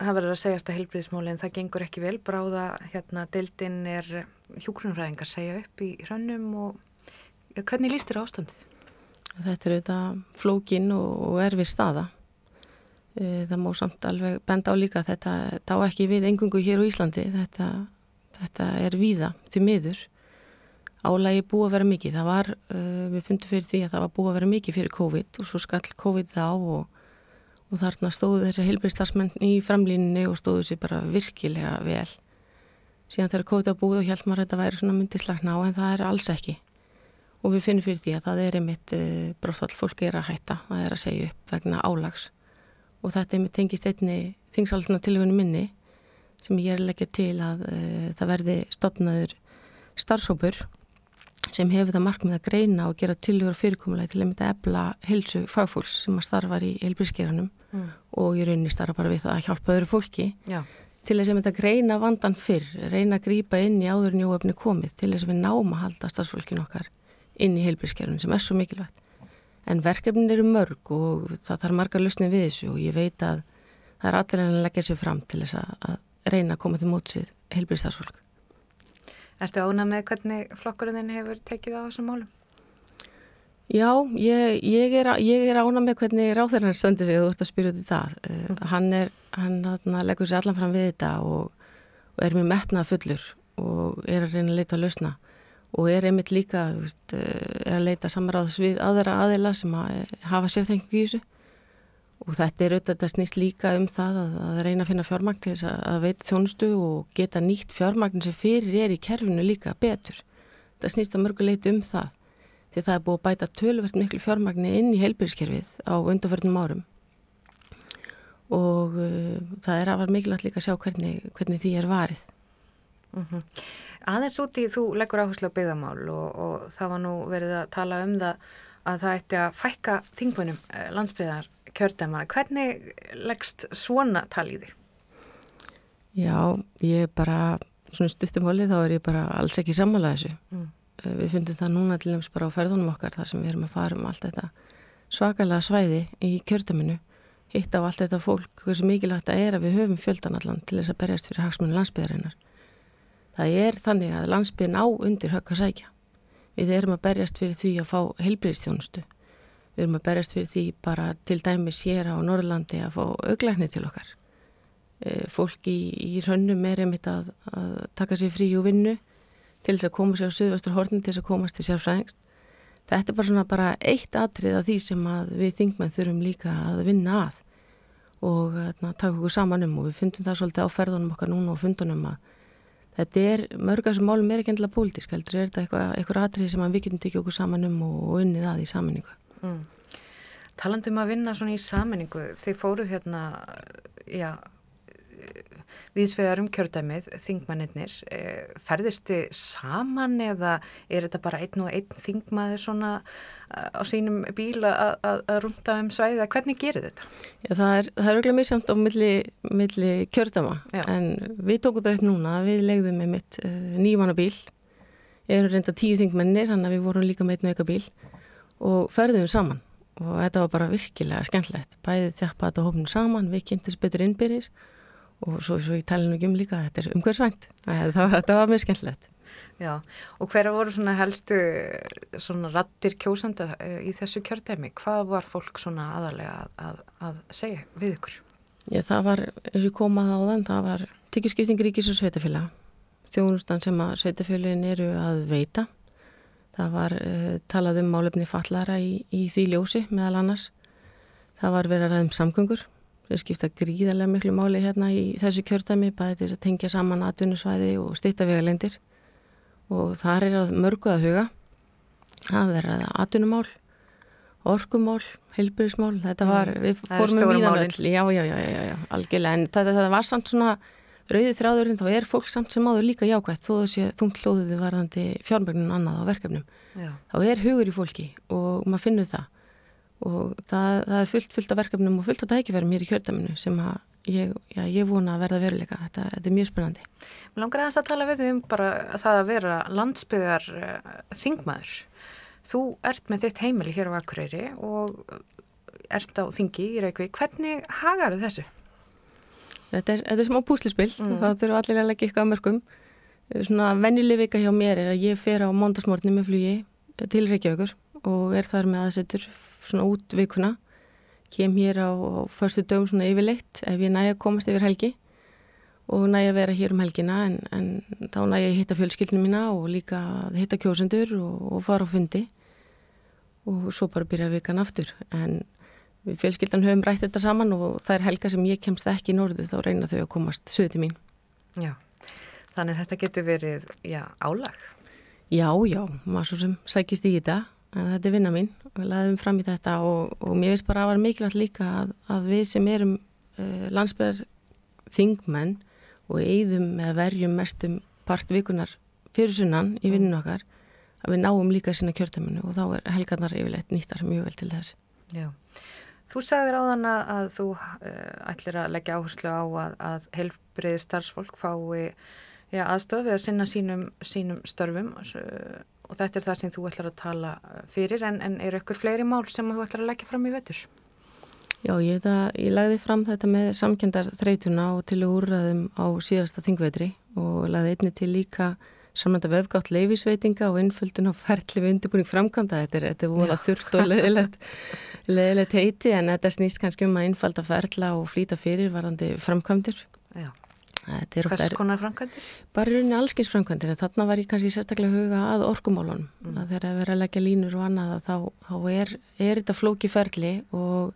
Speaker 2: það verður að segjast að heilbriðismálinn það gengur ekki vel. Bráða, hérna, deildinn er hjókrunræðingar segja upp í hrönnum og já, hvernig líst þér ástandið?
Speaker 5: Þetta er auðvitað flókin og erfið staða það má samt alveg benda á líka þetta, þetta á ekki við engungu hér á Íslandi. Þetta, þetta er víða til miður. Álægi búið að vera mikið. Það var, uh, við fundum fyrir því að það var búið að vera mikið fyrir COVID og svo skall COVID þá og, og þarna stóðu þessi heilbriðstarsmenn í framlínni og stóðu sér bara virkilega vel. Síðan þegar COVID að búið og held maður að þetta væri svona myndislagna á en það er alls ekki. Og við finnum fyrir því að það er einmitt eh, bróðsvall fólki er að hætta, það er að segja upp vegna álags og þetta er með tengist einni þingsaltuna tilhjónu minni sem ég er að leggja til að uh, það verði stopnaður starfsópur sem hefur það markmið að greina og gera tilhjóru fyrirkomulega til að mynda ebla helsu fagfólks sem að starfa í heilbískeranum mm. og í rauninni starfa bara við það að hjálpa öðru fólki Já. til þess að mynda greina vandan fyrr, reyna að grýpa inn í áður njóöfni komið til þess að við náum að halda starfsfólkin okkar inn í heilbískerunum sem er svo mikilvægt en verkefnin eru mörg og það þarf marga lusni við þessu og ég veit að það er allir en að leggja sér fram til þess að reyna að koma til mótsið heilbíðstarfsfólk.
Speaker 2: Ertu ánað með hvernig flokkurinn hefur tekið á þessum málum?
Speaker 5: Já, ég, ég er, er ánað með hvernig ráþærinar stöndir sig, þú ert að spyrja út í það. Mm. Hann, er, hann, hann leggur sér allan fram við þetta og, og er mjög metnað fullur og er að reyna að leita að lusna og er einmitt líka veist, eh, er að leita samráðs við aðra aðila sem að eh, hafa sérþengu í þessu og þetta er auðvitað þetta snýst líka um það að, að reyna að finna fjármagn til þess að veita þjónustu og geta nýtt fjármagn sem fyrir er í kerfinu líka betur. Það snýst að mörguleiti um það því það er búið að bæta tölvert miklu fjármagni inn í heilbyrgskerfið á undarförnum árum og uh, það er að vera mikilvægt líka að sjá hvernig, hvernig því er varið.
Speaker 2: Mm -hmm. Aðeins úti þú leggur áherslu á byggðamál og, og það var nú verið að tala um það að það ætti að fækka þingpunum eh, landsbyðar kjördæmara. Hvernig leggst svona talíði?
Speaker 5: Já, ég bara, svona stuttumhólið þá er ég bara alls ekki sammála þessu. Mm. Eh, við fundum það núna til nefns bara á ferðunum okkar þar sem við erum að fara um allt þetta svakalega svæði í kjördæminu hitt á allt þetta fólk, hversu mikilvægt það er að við höfum fjöldanallan til þess að berjast fyrir hagsmunni landsbyðarinnar Það er þannig að landsbyrn á undir högg að sækja. Við erum að berjast fyrir því að fá heilbreyðstjónustu. Við erum að berjast fyrir því bara til dæmis hér á Norrlandi að fá auglækni til okkar. E, fólk í, í rönnum er einmitt að, að taka sér frí og vinnu til þess að koma sér á söðvastur hortin til þess að komast til sérfræðings. Þetta er bara svona bara eitt atrið af því sem við þingmenn þurfum líka að vinna að og að, taka okkur saman um og við fundum það svolítið á ferðunum okkar núna og fundunum að þetta er, mörg af þessum málum er ekki endilega pólitísk, heldur er þetta eitthvað, eitthvað atrið sem við getum tekið okkur saman um og unnið að í saminningu. Mm.
Speaker 2: Talandum að vinna svona í saminningu, þeir fóruð hérna, já, viðsvegar um kjördæmið, þingmannir, eh, ferðist þið saman eða er þetta bara einn og einn þingmaður svona eh, á sínum bíl að rúnda um svæðið að hvernig gerir þetta?
Speaker 5: Já, það er, það er auðvitað misjamt á milli, milli kjördæma Já. en við tókum það upp núna, við legðum með mitt uh, eh, nýjumannabíl, ég er reynda tíu þingmennir, hann að við vorum líka með einn auka bíl og ferðum saman og þetta var bara virkilega skemmtlegt, bæðið þjappa þetta hófnum saman, við kynntum betur innbyrjis og svo, svo ég tala nú ekki um líka þetta er umhverfsvænt, þetta var mjög skemmtilegt.
Speaker 2: Já, og hverja voru svona helstu svona rattir kjósanda eh, í þessu kjördæmi, hvað var fólk svona aðalega að, að, að segja við ykkur?
Speaker 5: Já, það var, eins og komað á þann, það var tikkiskipting ríkis og sveitafélag þjónustan sem að sveitafélagin eru að veita. Það var uh, talað um málefni fallara í, í því ljósi meðal annars. Það var verið að ræðum samgöngur sem skipta gríðarlega miklu máli hérna í þessu kjörtæmi, bæði til að tengja saman atvinnusvæði og stýtta vegalendir og þar er að mörgu að huga. Að vera atvinnumál, orkumál, heilbyrjusmál, þetta mm. var, við fórum um víðanvöld, já, já, já, já, já, algjörlega, en þetta, þetta var samt svona rauðið þráðurinn, þá er fólk samt sem áður líka jákvægt, þó þessi þungt hlóðuði varðandi fjármögnun annað á verkefnum, já. þá er hugur í fólki og maður finnur það og það, það er fullt, fullt af verkefnum og fullt af tækifærum hér í kjörtaminu sem að ég, já, ég vona að verða veruleika, þetta, þetta er mjög spennandi.
Speaker 2: Mér langar að þess að tala við um bara það að vera landsbyðar uh, þingmaður. Þú ert með þitt heimili hér á Akureyri og ert á þingi í Reykjavík. Hvernig hagar þessu?
Speaker 5: Þetta er, þetta er smá púslispill mm. og það þurfa allir að leggja eitthvað að mörgum. Svona vennileg vika hjá mér er að ég fer á móndasmórni með flugi til Reykjavíkur og er þar með aðsettur svona út vikuna. Kem hér á, á förstu dögum svona yfirleitt ef ég næja að komast yfir helgi og næja að vera hér um helgina en, en þá næja að hitta fjölskyldinu mína og líka hitta kjósendur og, og fara á fundi og svo bara byrja vikan aftur en við fjölskyldan höfum rætt þetta saman og það er helga sem ég kemst ekki í norðu þá reyna þau að komast söti mín.
Speaker 2: Já, þannig að þetta getur verið, já, álag?
Speaker 5: Já, já, maður svo sem sækist í þetta, en þetta er vinna mín og við laðum fram í þetta og, og mér veist bara að var mikilvægt líka að, að við sem erum uh, landsbyrjar þingmenn og eigðum með verjum mestum partvikunar fyrir sunnan í vinninu okkar að við náum líka sína kjörtaminu og þá er helgarnar yfirleitt nýttar mjög vel til þess.
Speaker 2: Já. Þú sagðir á þann að þú uh, ætlir að leggja áherslu á að, að heilbriði starfsfólk fái við að sinna sínum, sínum störfum og, og þetta er það sem þú ætlar að tala fyrir en, en eru ykkur fleiri mál sem þú ætlar að leggja fram í vettur?
Speaker 5: Já, ég, það, ég lagði fram þetta með samkendar þreytuna og til úrraðum á síðasta þingvetri og lagði einni til líka samlanda vefgátt leifisveitinga og innföldun á ferli við undirbúning framkvæmda. Þetta er, þetta er volað þurft og leðilegt, leðilegt heiti en þetta snýst kannski um að innfalda ferla og flýta fyrir varðandi framkvæmdir.
Speaker 2: Já. Hvers konar framkvæmdir?
Speaker 5: Bara rauninni allskins framkvæmdir en þarna var ég kannski sérstaklega huga að orkumálunum. Mm. Þegar að vera að leggja línur og annað þá, þá er, er þetta flóki ferli og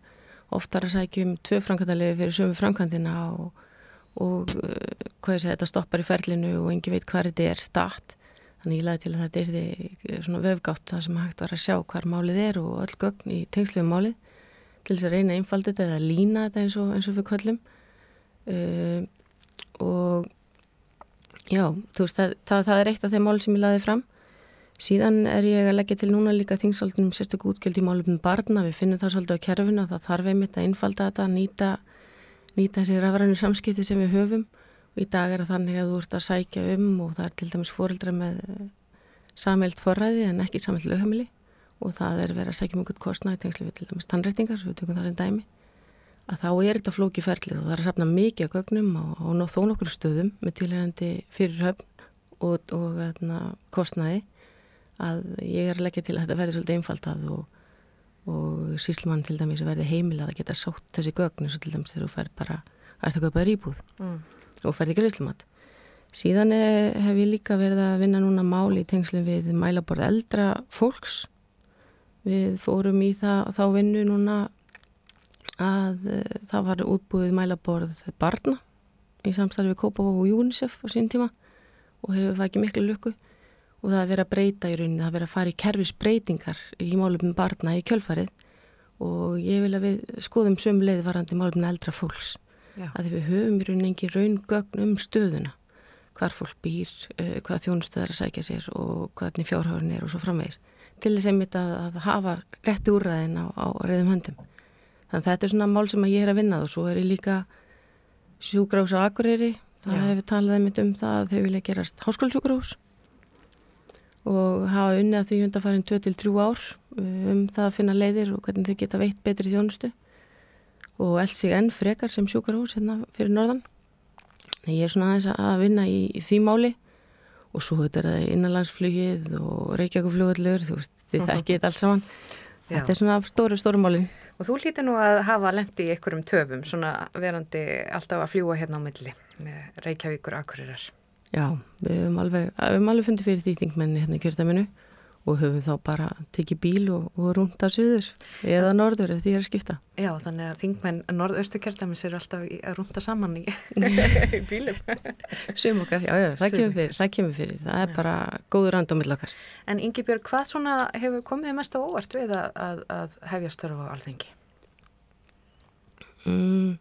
Speaker 5: oftar að sækjum tvö framkvæmdalegi fyrir sömu framkvæmdina og og uh, hvað ég segi, þetta stoppar í ferlinu og engi veit hvað þetta er start þannig ég laði til að þetta er því uh, svona vefgátt það sem hægt var að sjá hver málið er og öll gögn í tengslu um málið til þess að reyna að þetta eða lína þetta eins og, eins og uh, og já, þú veist það, það, það er eitt af þeim mál sem ég laði fram. Síðan er ég að leggja til núna líka þingsaldunum sérstaklega útgjöld í málum barna, við finnum það svolítið á kerfinu og það þarf einmitt að einfalda þetta, nýta nýta þessi rafrænu samskipti sem við höfum. Og í dag er það þannig að þú ert að sækja um og það er til dæmis fóreldra með eh, samhælt forræði en ekki samhælt löghamili og það er verið að sækja mjög gutt kostnaði tengslu við til dæmis tannreitingar, við tökum það sem dæmi að þá er þetta flóki ferlið og það er að sapna mikið af gögnum og, og þó nokkur stöðum með tilhengandi fyrirhöfn og, og veitna, kostnaði að ég er að leggja til að þetta verði svolítið einfaldað og og síslumann til dæmis verði heimilað að geta sátt þessi gögn eins og til dæmis þegar þú færð bara að það köpaður íbúð mm. og færði greiðslumat síðan eh, hef ég líka verið að vinna núna máli í tengslu við mælaborð eldra fólks við fórum í það, þá vinnu núna að uh, það var útbúið mælaborð barna í samstarfi við Kópa og UNICEF á sín tíma og hefur það ekki miklu lukku. Og það er verið að breyta í rauninni, það er verið að fara í kerfisbreytingar í málumum barna í kjölfarið. Og ég vil að við skoðum sömu leiði varandi málumum eldra fólks. Já. að við höfum í rauninni engi raungögn um stöðuna. Hvar fólk býr, uh, hvað þjónustöðar að sækja sér og hvernig fjárhagurinn er og svo framvegis. Til þess að, að hafa rétti úrræðin á, á reyðum höndum þannig þetta er svona mál sem ég er að vinna og svo er ég líka sjúgrás á Akureyri, það hefur talað einmitt um það að þau vilja gerast háskólusjúgrás og hafa unnið að því undarfærin 2-3 ár uh, um það að finna leiðir og hvernig þau geta veitt betri þjónustu og eld sig enn frekar sem sjúkarhús hérna fyrir norðan. Ég er svona aðeins að vinna í, í því máli og svo þetta er það innanlandsflugið og reykjakuflugallur, þú veist, þið þekkið þetta allt saman. Já. Þetta er svona stóru, stóru málinn.
Speaker 2: Og þú hlýtir nú að hafa lendi í einhverjum töfum, svona verandi alltaf að fljúa hérna á milli, Reykjavíkur Akurirar.
Speaker 5: Já, við höfum alveg, alveg fundið fyrir því þingmenni hérna í kjörtaminu og höfum þá bara tekið bíl og, og rúnda suður eða norður ef því að skipta.
Speaker 2: Já, þannig að þingmenn norðaustu kjördamis eru alltaf að rúnda saman í, í bílum.
Speaker 5: Sum okkar, já, já, það kemur fyrir, það kemur fyrir, það er já. bara góður randómiðl okkar.
Speaker 2: En Ingi Björg, hvað svona hefur komið mest á óvart við að, að, að hefja störfa á alþengi?
Speaker 5: Mm,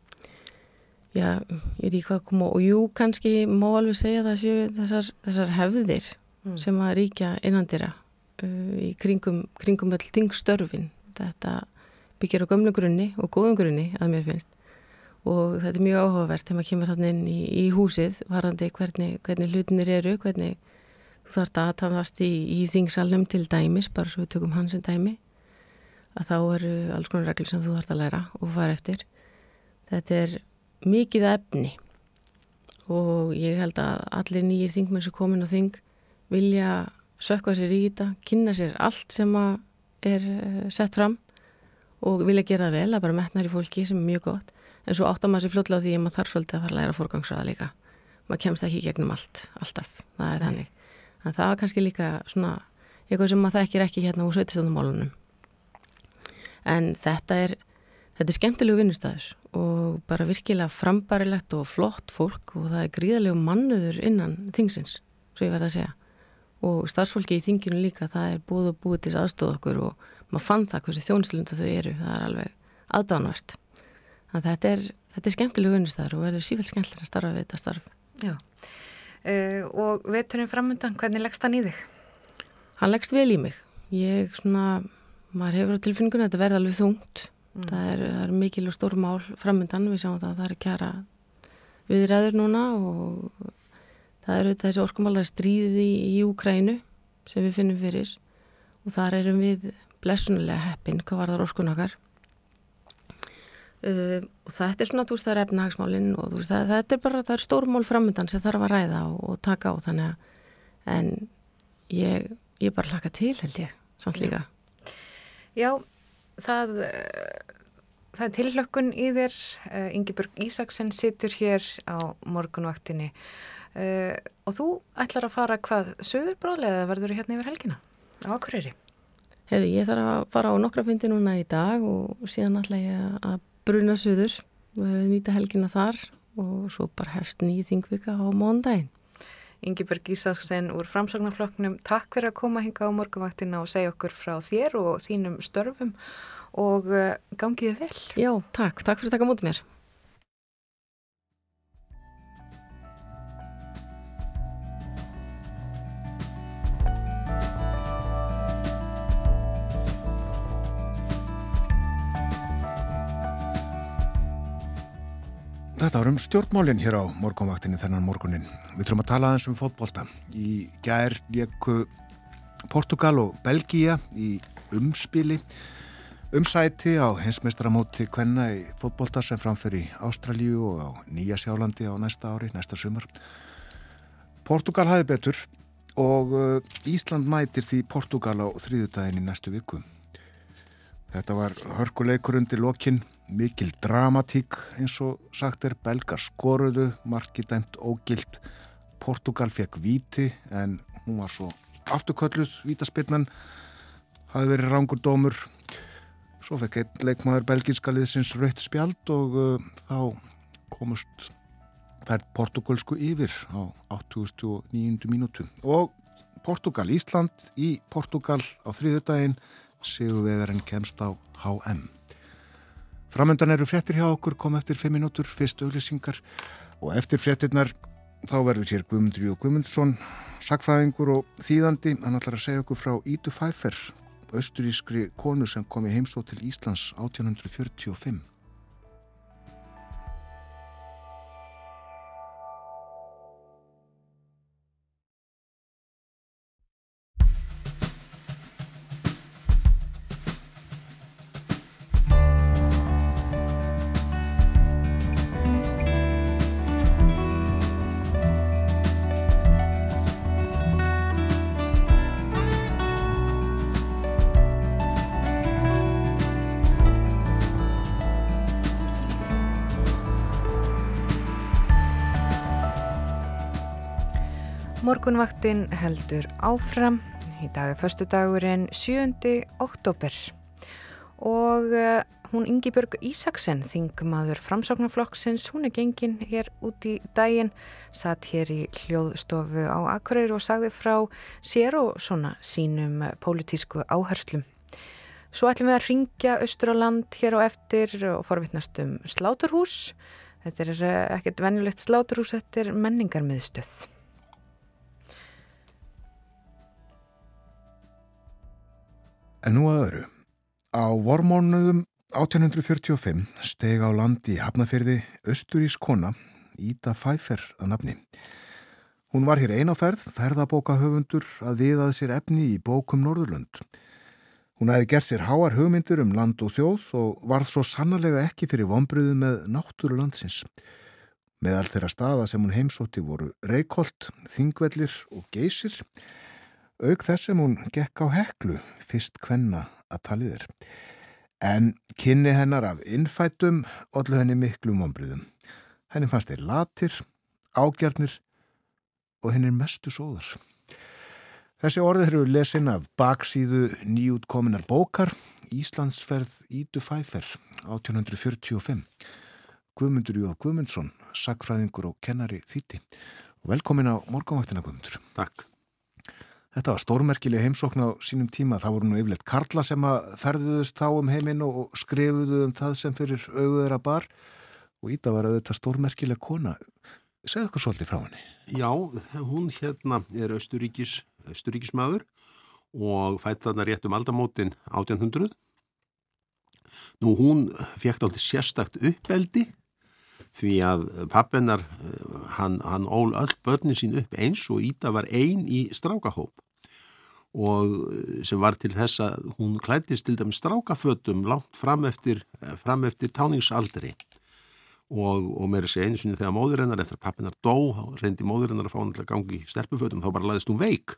Speaker 5: já, ég veit ekki hvað koma og jú, kannski má alveg segja séu þessar, þessar hefðir mm. sem að ríkja innandira í kringum, kringum öll þingstörfin. Þetta byggir á gömlu grunni og góðum grunni að mér finnst og þetta er mjög áhugavert þegar maður kemur þannig inn í, í húsið varandi hvernig, hvernig hlutinir eru, hvernig þú þarf að tafast í, í þingsalnum til dæmis, bara svo við tökum hans en dæmi að þá eru alls konar reglur sem þú þarf að læra og fara eftir. Þetta er mikið efni og ég held að allir nýjir þingmenn sem komin á þing vilja sökka sér í þetta, kynna sér allt sem er eh, sett fram og vilja gera það vel að bara metna í fólki sem er mjög gott. En svo áttar maður sér fljóðlega því að maður þarf svolítið að fara að læra fórgangsraða líka. Maður kemst ekki gegnum allt, alltaf. Það er þannig, en það var kannski líka svona, eitthvað sem maður þekkir ekki hérna úr sveitistöndumálunum en þetta er þetta er skemmtilegu vinnustæður og bara virkilega frambarilegt og flott fólk og það er gríðalegu mannuður innan þingsins, svo ég verða að segja og starfsfólki í þinginu líka, það er búið og búið til þess aðstóð okkur og maður fann það hversu þjónuslunda þau eru, það er alveg aðdánvært. Þannig að þetta er, þetta er skemmtilegu vinnustæður og verður sífælt skemmtilega að starfa við þetta starf.
Speaker 2: Já, uh, og veturinn framöndan, hvernig leggst hann í þig?
Speaker 5: Hann leggst vel í mig. Ég svona, maður hefur á tilfinninguna þetta verði alveg þungt. Mm. Það er, er mikil og stór mál framöndan, við sjáum það að það er kjara viðræður núna og það eru þessi orkumála stríðið í, Úkrænu sem við finnum fyrir og þar erum við blessunulega heppin hvað var það orkunakar uh, og þetta er svona þú veist það er efnahagsmálinn og þú veist það, þetta er bara það er stórmál framöndan sem þarf að ræða og, og taka á þannig að en ég, ég bara hlaka til held ég samt líka.
Speaker 2: Já, það það er tilhlökkun í þér. Yngibjörg Ísaksen situr hér á morgunvaktinni Uh, og þú ætlar að fara hvað söður bráðlega eða verður þú hérna yfir helgina? Á Akureyri?
Speaker 5: Herri, ég þarf að fara á nokkra fundi núna í dag og síðan ætla ég að bruna söður nýta helgina þar og svo bara hefst nýð þingvika á móndaginn
Speaker 2: Ingeberg Ísaksen úr framsagnarflokknum takk fyrir að koma hinga á morgumvaktina og segja okkur frá þér og þínum störfum og uh, gangiði vel.
Speaker 5: Já, takk, takk fyrir að taka mútið mér
Speaker 1: Þetta var um stjórnmálinn hér á morgunvaktinni þennan morgunin. Við þurfum að tala aðeins um fótbolta. Í gær leku Portugal og Belgia í umspili umsæti á hensmestramóti Kvenna í fótbolta sem framför í Ástralíu og á Nýja Sjálandi á næsta ári, næsta sumar. Portugal hafi betur og uh, Ísland mætir því Portugal á þrýðutæðin í næstu viku. Þetta var hörkuleikur undir lokinn mikil dramatík eins og sagt er belgar skoruðu, marki dæmt ógilt Portugal fekk víti en hún var svo afturkölluð vítaspinnan hafi verið rángur dómur svo fekk einn leikmaður belginska liðsins rautt spjald og uh, þá komust þær portugalsku yfir á 89. mínútu og Portugal Ísland í Portugal á þriðudaginn séu verðin kemst á HM Framöndan eru frettir hjá okkur, kom eftir 5 minútur, fyrst auglýsingar og eftir frettirnar þá verður hér Guðmundur Jú Guðmundsson, sakfræðingur og þýðandi. Hann ætlar að segja okkur frá Ídu Fæfer, austurískri konu sem kom í heimsó til Íslands 1845. Morgunvaktin heldur áfram
Speaker 2: Í dag er förstu dagurinn 7. oktober og hún Ingibjörg Ísaksen, þingmaður framsáknarflokksins, hún er gengin hér út í daginn, satt hér í hljóðstofu á Akureyri og sagði frá sér og svona sínum pólitísku áherslum. Svo ætlum við að ringja austur á land hér á eftir og forvittnast um sláturhús. Þetta er ekkert venjulegt sláturhús, þetta er menningarmiðstöð.
Speaker 1: En nú að öðru. Á vormónuðum 1845 steg á land í Hafnafyrði Östurís kona, Íta Fæfer að nafni. Hún var hér einaferð, ferðabóka höfundur að viðað sér efni í bókum Norðurlönd. Hún hefði gert sér háar hugmyndir um land og þjóð og varð svo sannarlega ekki fyrir vonbröðu með náttúru landsins. Með all þeirra staða sem hún heimsótti voru Reykholt, Þingvellir og Geysir, auk þess sem hún gekk á heklu, fyrst hvenna að talið er. En kynni hennar af innfætum ollu henni miklu vonbröðum. Henni fannst þeir latir, ágjarnir og henni mestu sóðar. Þessi orðið eru lesin af baksíðu nýjútkominar bókar Íslandsferð Ídu Fæfer 1845. Guðmundur Jóð Guðmundsson, sagfræðingur og kennari þýtti. Velkomin á morgunvaktina Guðmundur.
Speaker 6: Takk.
Speaker 1: Þetta var stórmerkileg heimsókn á sínum tíma. Það voru nú yfirleitt karla sem að ferðuðust þá um heiminn og skrifuðu um það sem fyrir auðuðra bar og Ída var auðvitað stórmerkileg kona. Segðu okkur svolítið frá henni.
Speaker 6: Já, hún hérna er austuríkis Östuríkismadur og fætt þarna rétt um aldamótin 1800. Nú hún fekk alltaf sérstakt uppeldi því að pappennar, hann, hann ól öll börnin sín upp eins og Íta var einn í strákahóp. Og sem var til þess að hún klættist til dæmi strákafötum langt fram eftir, fram eftir táningsaldri. Og, og mér er segja eins og þegar móður hennar eftir að pappinar dó, reyndi móður hennar að fá hann til að gangi í sterpufötum, þá bara laðist hún veik.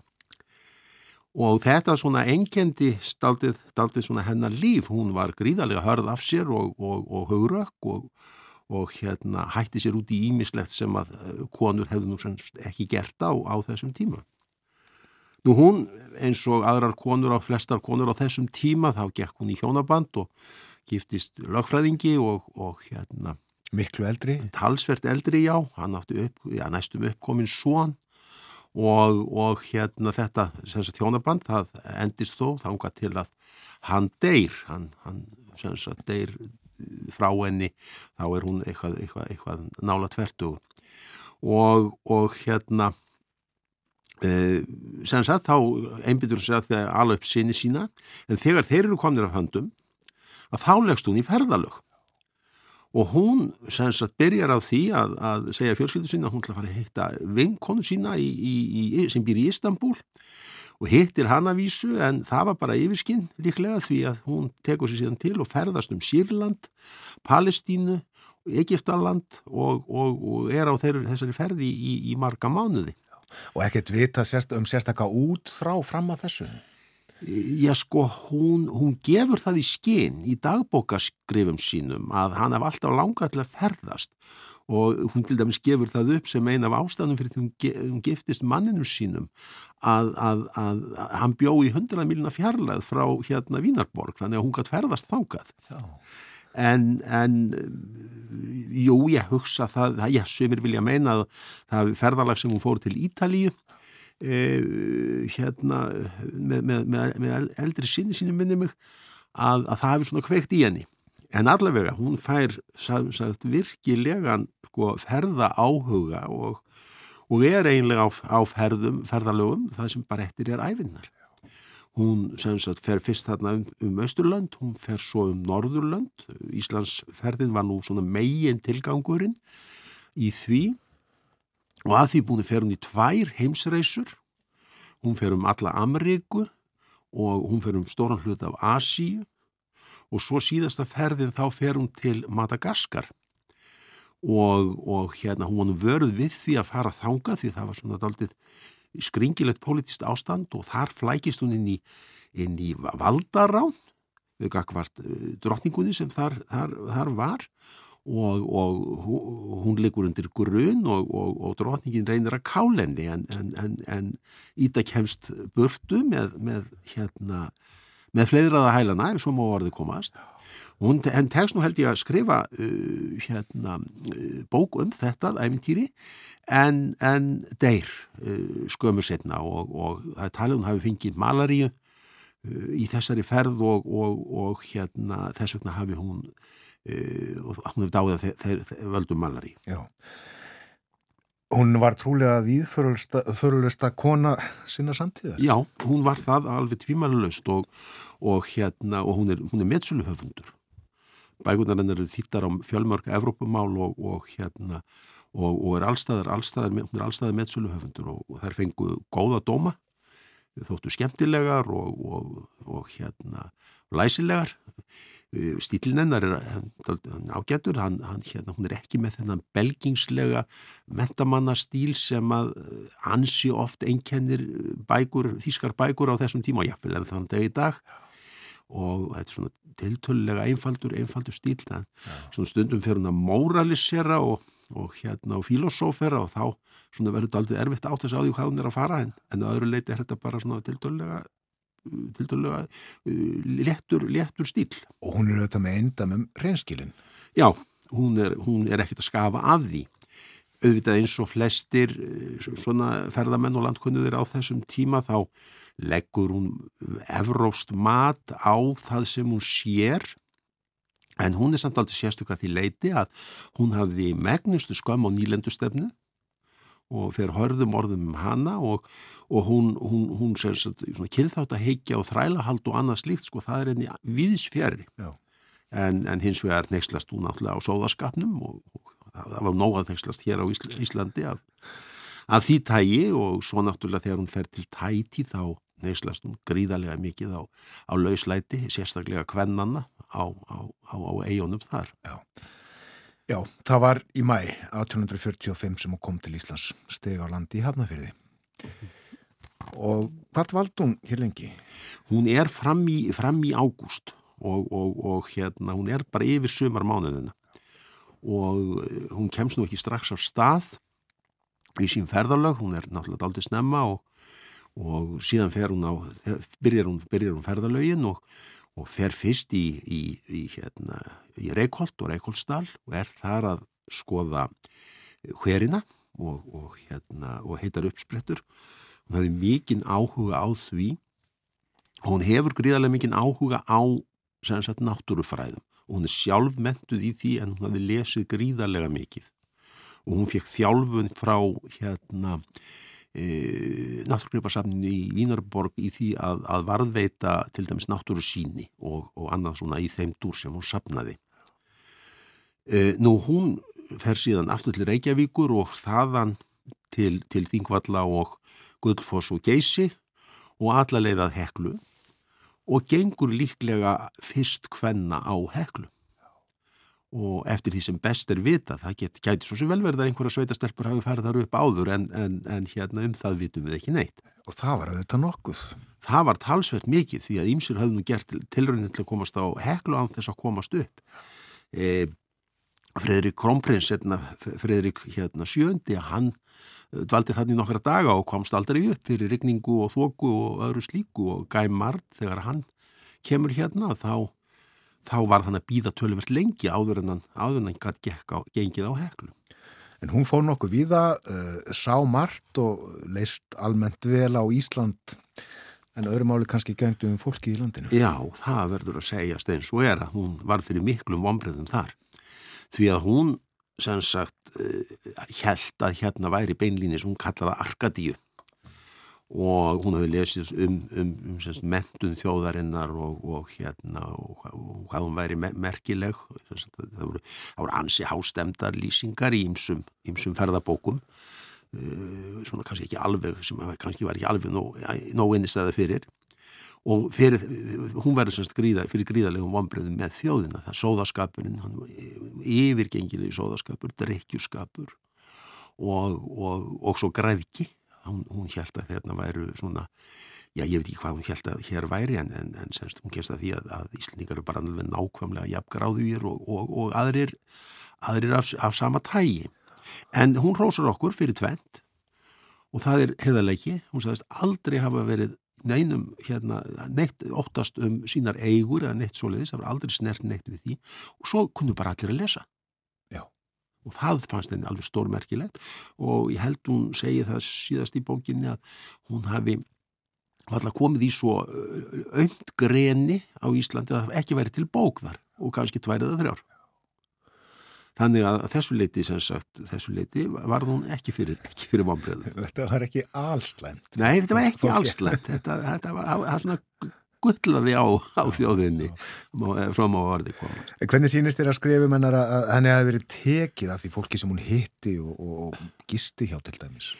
Speaker 6: Og þetta svona engendi staldið, staldið svona hennar líf, hún var gríðarlega hörð af sér og, og, og haurökk og, og hérna hætti sér út í ímislegt sem að eh, konur hefðu nú ekki gert á, á þessum tíma. Nú hún eins og aðrar konur á flestar konur á þessum tíma þá gekk hún í hjónaband og giftist lögfræðingi og hérna
Speaker 1: Miklu eldri?
Speaker 6: Talsvert eldri, já, hann átti upp, já, næstum uppkominn svon og, og hérna þetta sagt, hjónaband, það endist þó þánga til að hann deyr hann, hann sagt, deyr frá henni, þá er hún eitthvað, eitthvað, eitthvað nála tvertu og, og hérna e, sem sagt þá einbyrður sér að það ala upp sinni sína en þegar þeir eru komnir af höndum að þá leggst hún í ferðalög. Og hún sagt, byrjar á því að, að segja fjölskyldu sína að hún ætla að fara að hitta vinkonu sína í, í, í, sem býr í Istanbul og hittir hana vísu en það var bara yfirskinn líklega því að hún tekur sér síðan til og ferðast um Sýrland, Palestínu, Egiptaland og, og, og er á þeir, þessari ferði í marga mánuði.
Speaker 1: Og ekkert vita sérst, um sérstakka út frá fram að þessu?
Speaker 6: Já sko, hún, hún gefur það í skinn í dagbókaskrifum sínum að hann hef alltaf langað til að ferðast og hún til dæmis gefur það upp sem eina af ástæðum fyrir því hún giftist manninu sínum að, að, að, að hann bjó í 100 milina fjarlæð frá hérna Vínarborg þannig að hún gætt ferðast þángað. En, en jú, ég hugsa það, ég sömur vilja meina að það ferðalag sem hún fór til Ítalíu e, hérna með, með, með, með eldri sinni síni minni mig að, að það hefur svona kveikt í henni en allavega hún fær sagt, virkilegan sko, ferða áhuga og, og er einlega á, á ferðum, ferðalögum það sem bara eftir er æfinnar hún sagt fer fyrst þarna um, um Östurland, hún fer svo um Norðurland, Íslandsferðin var nú megin tilgangurinn í því. Og að því búin fer hún í tvær heimsreysur hún fer um alla Ameríku og hún fer um stóran hlut af Asíu og svo síðasta ferðin þá fer hún til Madagaskar. Og, og hérna hún vörð við því að fara þanga því það var svona daldið skringilegt politist ástand og þar flækist hún inn í, inn í valdarán við gagvart uh, drottningunni sem þar, þar, þar var. Og, og hún liggur undir grun og, og, og drotningin reynir að kálenni en, en, en, en Íta kemst burtu með, með hérna með fleiraða hælana ef svo má orðið komast. Hún, en tegst nú held ég að skrifa uh, hérna uh, bók um þetta æfintýri en, en deyr uh, skömmu setna og, og það er talið hún hafi fengið malaríu uh, í þessari ferð og, og hérna þess vegna hafi hún uh, og hún hefði dáið að þeir, þeir völdum malaríu.
Speaker 1: Já Hún var trúlega viðförulesta kona sinna samtíðar.
Speaker 6: Já, hún var það alveg tvímælulegst og, og, hérna, og hún er, er meðsöluhöfundur. Bækunar hennar eru þýttar á fjölmörg Evrópumál og, og hérna, er allstaðar, allstaðar, allstaðar meðsöluhöfundur og þær fengu góða dóma, þóttu skemmtilegar og hérna, læsilegar stílinennar er ágættur, hann, hann, hérna, hún er ekki með þennan belgingslega mentamannastíl sem að eh, ansi oft einkennir bækur, þýskar bækur á þessum tíma, jáfnvel en þann dag í dag. Og þetta er svona tiltölulega einfaldur, einfaldur stíl þannig svona stundum fyrir hún að moralisera og, og hérna og filosófera og þá svona verður þetta aldrei erfitt átt að segja á því hvað hún er að fara en, en að öðru leiti er þetta bara svona tiltölulega til dælulega uh, léttur, léttur stíl.
Speaker 1: Og hún er auðvitað með enda með reynskilin.
Speaker 6: Já, hún er, hún er ekkert að skafa af því. Auðvitað eins og flestir uh, svona ferðamenn og landkunniðir á þessum tíma þá leggur hún evróst mat á það sem hún sér en hún er samt aldrei sérstökað því leiti að hún hafði megnustu skömm á nýlendustefnu og fer hörðum orðum um hana og, og hún, hún, hún sér svona kynþátt að heikja og þrælahald og annað slíkt sko það er enni viðsfjari en, en hins vegar nexlast hún náttúrulega á sóðaskapnum og, og það var nógað nexlast hér á Íslandi af, af því tægi og svo náttúrulega þegar hún fer til tæti þá nexlast hún gríðarlega mikið á, á lauslæti, sérstaklega kvennanna á, á, á eigunum þar.
Speaker 1: Já Já, það var í mæ 1845 sem hún kom til Íslands steg á landi í Hafnafyrði og hvað vald hún hér lengi?
Speaker 6: Hún er fram í, fram í ágúst og, og, og hérna hún er bara yfir sömar mánuðina og eh, hún kemst nú ekki strax á stað í sín ferðalög, hún er náttúrulega aldrei snemma og, og síðan fer hún á, byrjar hún, byrjar hún ferðalögin og og fer fyrst í, í, í, hérna, í Reykjolt og Reykjoltsdal og er þar að skoða hverina og, og, hérna, og heitar uppsprettur. Hún hefði mikinn áhuga á því og hún hefur gríðarlega mikinn áhuga á sagt, náttúrufræðum og hún er sjálf mentuð í því en hún hefði lesið gríðarlega mikið og hún fekk þjálfun frá hérna e, náttúrgriparsafninu í Vínarborg í því að, að varðveita til dæmis náttúru síni og, og annað svona í þeim dúr sem hún sapnaði. E, nú hún fer síðan aftur til Reykjavíkur og þaðan til, til Þingvalla og Guldfoss og Geysi og alla leiðað heklu og gengur líklega fyrst hvenna á heklu og eftir því sem best er vita, það get, gæti svo sem vel verða einhverja sveitastelpur hafi farið þar upp áður en, en, en hérna um það vitum við ekki neitt.
Speaker 1: Og það var auðvitað nokkuð.
Speaker 6: Það var talsvert mikið því að Ímsur hafði nú gert til, tilraunin til að komast á heklu án þess að komast upp. E, Fredrik Kronprins, hérna, Fredrik hérna, sjöndi, hann e, dvaldi þannig nokkra daga og komst aldrei upp fyrir rigningu og þóku og öðru slíku og gæmard þegar hann kemur hérna þá þá var hann að býða töluvert lengi áður en hann, áður en hann gætt gengið á heklu.
Speaker 1: En hún fór nokkuð viða, uh, sá margt og leist almennt vel á Ísland en öðrum áli kannski gengdu um fólki í landinu.
Speaker 6: Já, það verður að segjast eins og er að hún var fyrir miklum vombriðum þar. Því að hún sem sagt uh, held að hérna væri beinlíni sem hún kallaða Arkadíu og hún hafi lesið um, um, um semst, mentun þjóðarinnar og, og hérna og, og hvað hún væri merkileg. Það voru, voru ansi hástemdar lýsingar í ymsum ferðabókum. Uh, svona kannski ekki alveg sem kannski var ekki alveg nóg einni stæði fyrir. Og fyrir, hún verður semst gríða, fyrir gríðalegum vonbreðum með þjóðina. Það sóðaskapurinn yfirgengilegi sóðaskapur, drekkjuskapur og, og svo græðki hún, hún held að þérna væru svona, já ég veit ekki hvað hún held að hér væri en, en, en semst hún kemst að því að, að Íslandingar eru bara nákvæmlega jafngráðugir og, og, og aðrir aðrir af, af sama tægi. En hún rósar okkur fyrir tvent og það er heðalegi, hún sagðist aldrei hafa verið neinum hérna, neitt óttast um sínar eigur eða neitt svoleiðis, það var aldrei snert neitt við því og svo kunnu bara allir að lesa. Og það fannst henni alveg stórmerkilegt og ég held hún segi það síðast í bókinni að hún hafi alltaf komið í svo önd greni á Íslandi að það ekki væri til bók þar og kannski tværið að þrjár. Þannig að þessu leiti, sem sagt, þessu leiti var hún ekki fyrir, ekki fyrir vonbreðum.
Speaker 1: Þetta var ekki allslæmt.
Speaker 6: Nei, þetta var ekki allslæmt. Þetta, þetta var, var svona gullaði á, á þjóðinni frá má orði komast.
Speaker 1: Hvernig sínist þér að skrifum hennar að henni hafi verið tekið af því fólki sem hún hitti og, og gisti hjá til dæmis?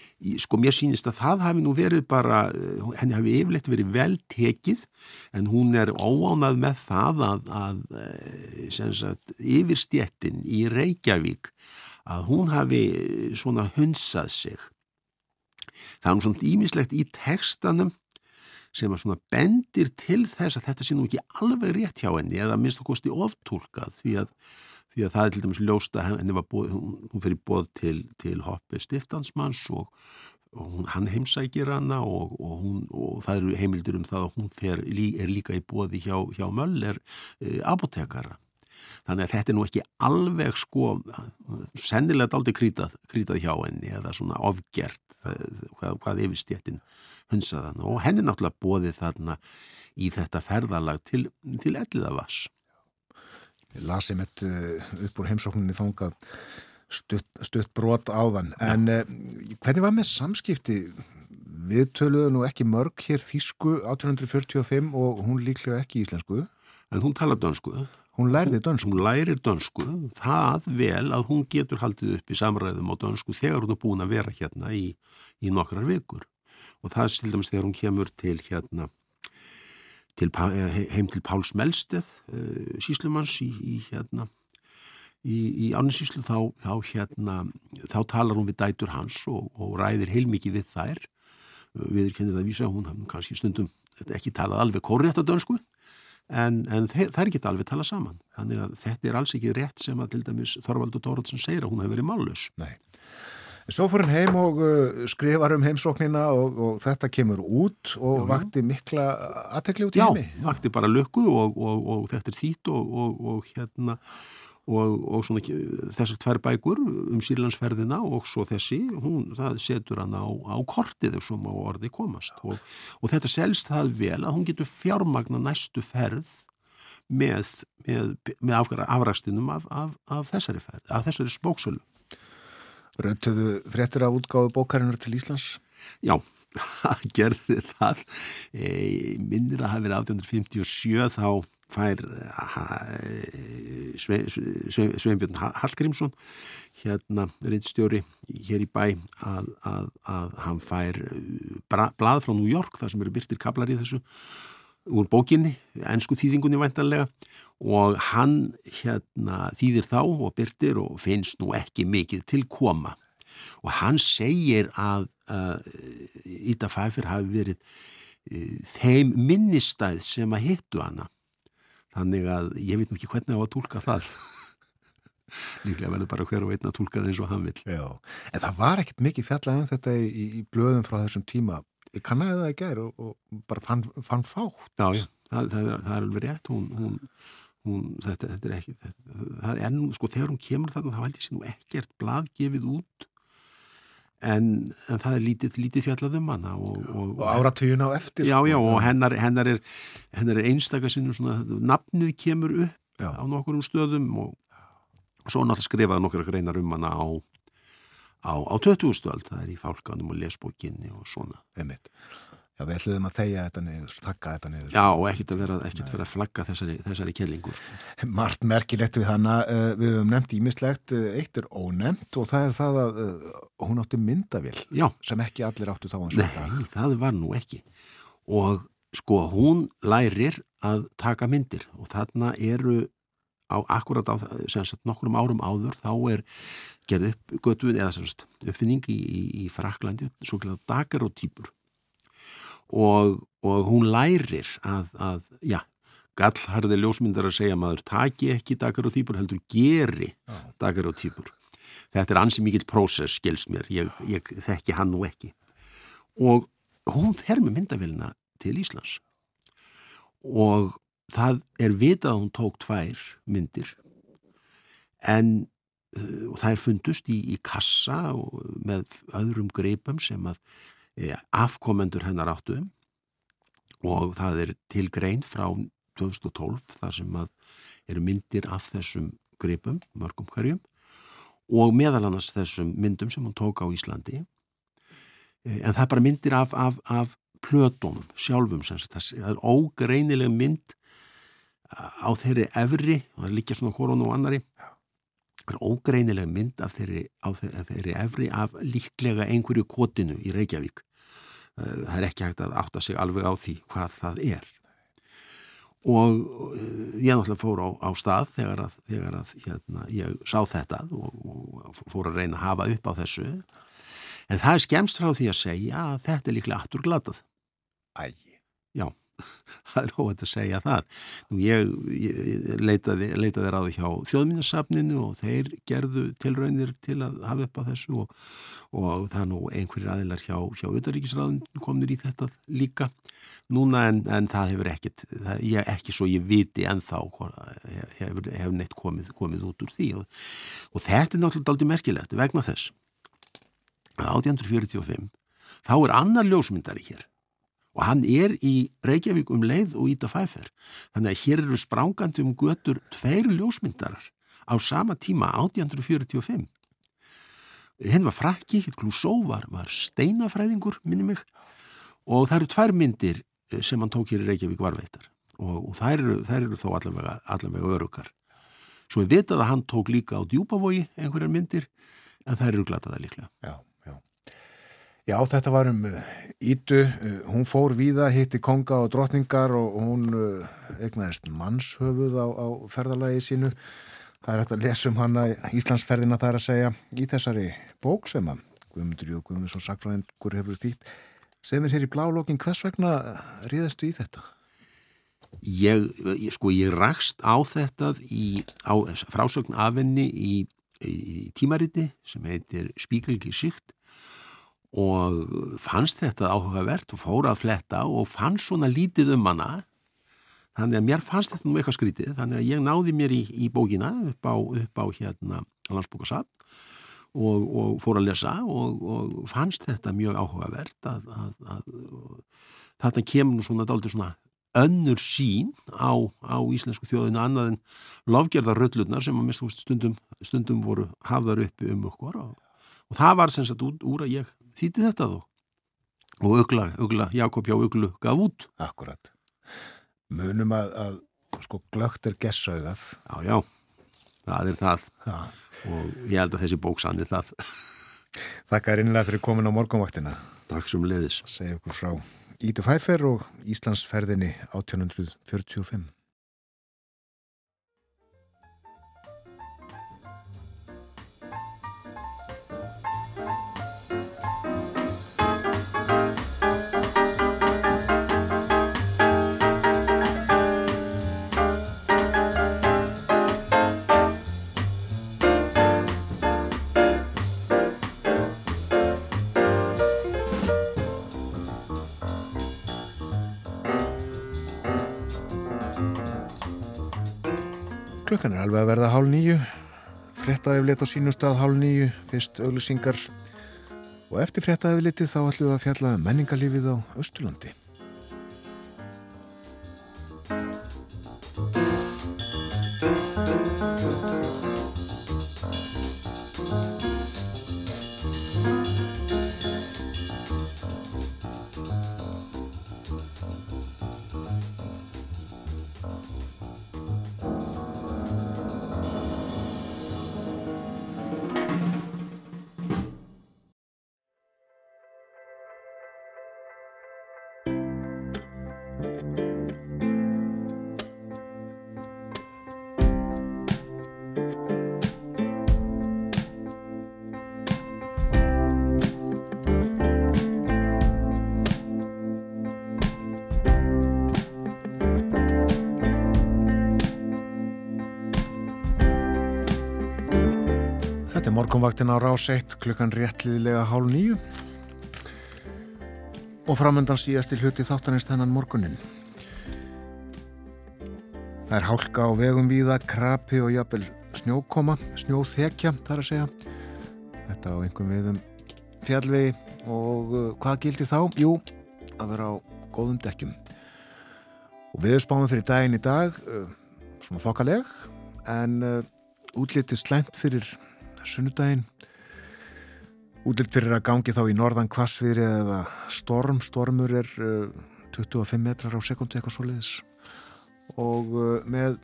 Speaker 6: Sko mér sínist að það hafi nú verið bara, henni hafi yfirleitt verið vel tekið en hún er óánað með það að, að sagt, yfirstjettin í Reykjavík að hún hafi svona hunsað sig. Það er nú svona ímislegt í tekstanum sem að svona bendir til þess að þetta sé nú ekki alveg rétt hjá henni eða minnst að kosti oftúlkað því að, því að það er til dæmis ljósta henni var bóð, hún, fyrir bóð til, til hoppi stiftansmanns og, og hún, hann heimsækir hana og, og, hún, og það eru heimildir um það að hún fer, er líka í bóði hjá, hjá Möller e, apotekara. Þannig að þetta er nú ekki alveg sko, sennilega aldrei krítað, krítað hjá henni eða svona ofgert hvað, hvað yfirstjettin hunsaðan og henni náttúrulega bóði þarna í þetta ferðalag til, til elliðavass.
Speaker 1: Ég lasi mitt uh, upp úr heimsókninni þóngað stutt, stutt brot áðan. En uh, hvernig var með samskipti? Við töluðu nú ekki mörg hér þýsku 1845 og hún líklega ekki íslensku.
Speaker 6: En hún talar dönsku
Speaker 1: Hún lærði dönsku?
Speaker 6: Hún lærir dönsku, það vel að hún getur haldið upp í samræðum á dönsku þegar hún er búin að vera hérna í, í nokkrar vikur. Og það er til dæmis þegar hún kemur til hérna, til, heim til Páls Melsteð, uh, síslumanns í, í hérna, í, í Árninsíslu, þá, þá hérna, þá talar hún við dætur hans og, og ræðir heilmikið við þær. Viður kennir að vísa, hún hafði kannski stundum ekki talað alveg korrétt á dönsku, en, en það er ekki alveg tala saman. Þannig að þetta er alls ekki rétt sem að til dæmis Þorvaldur Tóraðsson segir að hún hefur verið mállus
Speaker 1: Nei. Svo fór henn heim og uh, skrifar um heimsóknina og, og þetta kemur út og já, vakti mikla aðtekli út í heimi.
Speaker 6: Já, vakti bara lökku og, og, og þetta er þýtt og hérna og, og svona þessar tvær bækur um sílandsferðina og svo þessi, hún, það setur hann á, á kortið svo má orði komast og, og þetta selst það vel að hún getur fjármagna næstu ferð með, með, með afræstinum af, af, af þessari ferð, af þessari spóksölu.
Speaker 1: Röntuðu fréttir af útgáðu bókarinnar til Íslands?
Speaker 6: Já, gerði það. E, minnir að hafa verið 1857 þá fær Sveinbjörn Hallgrímsson hérna rittstjóri hér í bæ að, að, að hann fær bra, blað frá New York þar sem eru byrtir kablar í þessu úr bókinni, ennsku þýðingunni væntanlega og hann hérna þýðir þá og byrtir og finnst nú ekki mikið til koma. Og hann segir að, Íta Fæfir hafi verið uh, þeim minnistæð sem að hittu hana þannig að ég veit ekki hvernig á að tólka það. Líklega verður bara hver og einn að tólka það eins og hann vil
Speaker 1: Já, en það var ekkert mikið fjallað um þetta í, í blöðum frá þessum tíma. Ég kannaði það ekki og, og bara fann, fann fátt.
Speaker 6: Já, já, það, það, er, það er alveg rétt. Hún, hún, hún þetta, þetta er ekki þetta, það er nú, sko, þegar hún kemur þarna þá held ég sé nú ekkert blað gefið út En, en það er lítið, lítið fjallað um hana og,
Speaker 1: og, og áratugin á eftir
Speaker 6: já, já, og hennar, hennar er, hennar er einstakasinnum svona, nafnið kemur upp já. á nokkurum stöðum og svo náttúrulega skrifaði nokkura greinar um hana á á, á 20. stöld, það er í fálkanum og lesbókinni og svona
Speaker 1: Einmitt. Já, við ætluðum að þeia þetta niður, takka þetta niður.
Speaker 6: Já, og ekkert að vera, ekkert vera að flagga þessari, þessari kellingur.
Speaker 1: Sko. Mart merkilegt við hana, uh, við höfum nefnt ímislegt, uh, eitt er ónefnt og það er það að uh, hún átti myndavill
Speaker 6: Já.
Speaker 1: sem ekki allir áttu þá
Speaker 6: að svita. Nei, það var nú ekki. Og sko, hún lærir að taka myndir og þarna eru á akkurat á sagt, nokkrum árum áður þá er gerð upp götuð eða sagt, uppfinning í, í, í Fraklandi, svo klæða dagar og týpur og, og hún lærir að, að já, gallharði ljósmyndar að segja maður taki ekki dagar og týpur heldur geri Já. dagar og týpur þetta er ansi mikill prósess, skilst mér. Ég, ég þekki hann nú ekki. Og hún fer með myndavélina til Íslands. Og það er vitað að hún tók tvær myndir en uh, það er fundust í, í kassa með öðrum greipum sem að afkomendur hennar áttuðum og það er til grein frá 2012 þar sem að eru myndir af þessum gripum, mörgum hverjum og meðal annars þessum myndum sem hún tók á Íslandi. Eh, en það er bara myndir af, af, af plötunum sjálfum það er ógreinileg mynd á þeirri efri og það líkja svona horun og annari er ógreinileg mynd af þeirri, þeirri efri af líklega einhverju kotinu í Reykjavík. Það er ekki hægt að átta sig alveg á því hvað það er. Og ég náttúrulega fór á, á stað þegar að, þegar að hérna, ég sá þetta og, og fór að reyna að hafa upp á þessu. En það er skemst frá því að segja að þetta er líklega aftur glatað
Speaker 1: Æg
Speaker 6: Já það er óvægt að segja það. Nú ég, ég leitaði, leitaði ráði hjá þjóðminnarsafninu og þeir gerðu tilraunir til að hafa upp á þessu og, og það er nú einhverjir aðilar hjá, hjá auðaríkisráðin komnir í þetta líka núna en, en það hefur ekkit, það, ég, ekki svo ég viti en þá hefur, hefur neitt komið, komið út úr því og, og þetta er náttúrulega aldrei merkilegt vegna þess að 1845 þá er annar ljósmyndari hér og hann er í Reykjavík um leið og Íta Fæfer. Þannig að hér eru sprángandi um götur tveir ljósmyndarar á sama tíma 1845. Henn var frakki, Glúsó, var, var steinafræðingur, minni mig, og það eru tvær myndir eh, sem hann tók hér í Reykjavík varveitar og, og þær, eru, þær eru þó allavega, allavega örukar. Svo ég veit að hann tók líka á djúbavogi einhverjar myndir, en þær eru glataða líklega.
Speaker 1: Já. Já, þetta var um Ítu, uh, uh, hún fór víða, hitti konga og drotningar og hún uh, eignaðist mannshöfuð á, á ferðalagi sínu. Það er hægt að lesa um hana Íslandsferðina þar að segja í þessari bók sem að Guðmundur Jóð Guðmundsson sagfræðingur hefur stýtt. Segð mér hér í blálókin, hvers vegna ríðastu í þetta?
Speaker 6: Ég, sko, ég rakst á þetta í, á frásögn afenni í, í tímariti sem heitir Spíkelgi Sýkt og fannst þetta áhugavert og fór að fletta og fannst svona lítið um hana. Þannig að mér fannst þetta nú eitthvað skrítið. Þannig að ég náði mér í, í bókina upp á, upp á hérna landsbókarsafn og, og fór að lesa og, og fannst þetta mjög áhugavert að, að, að þetta kemur svona dálítið svona önnur sín á, á íslensku þjóðinu annað en lofgerðarröllurnar sem að mest stundum, stundum voru hafðar uppi um okkur og, og það var sem sagt úr, úr að ég þýtti þetta þó? Og Ugla, Ugla, Jakob hjá Uglu gaf út.
Speaker 1: Akkurat munum að, að sko glögt er gessaugað.
Speaker 6: Já, já. Það er það.
Speaker 1: Já.
Speaker 6: og ég held að þessi bóksann er það.
Speaker 1: Þakka er innlega fyrir komin á morgunvaktina.
Speaker 6: Takk sem leiðis
Speaker 1: Segja okkur frá Ítu Fæfer og Íslandsferðinni 1845 Klukkan er alveg að verða hálf nýju, frettaðið á sínum stað hálf nýju, fyrst auglisingar og eftir frettaðið litið þá ætlum við að fjalla um menningarlífið á Östurlandi. Morgonvaktin á rás 1 klukkan réttliðilega hálf nýju og framöndan síðast í hluti þáttanist hennan morgunin. Það er hálka á vegum víða, krapi og jafnvel snjókoma, snjóþekja þar að segja. Þetta á einhverjum viðum fjallvegi og uh, hvað gildi þá? Jú, að vera á góðum dekkjum. Og við spáum fyrir daginn í dag, uh, svona þokkaleg, en uh, útlitið slæmt fyrir sunnudaginn. Útlitt fyrir að gangi þá í norðan kvassviðri eða storm, stormur er uh, 25 metrar á sekundu eitthvað soliðis og uh, með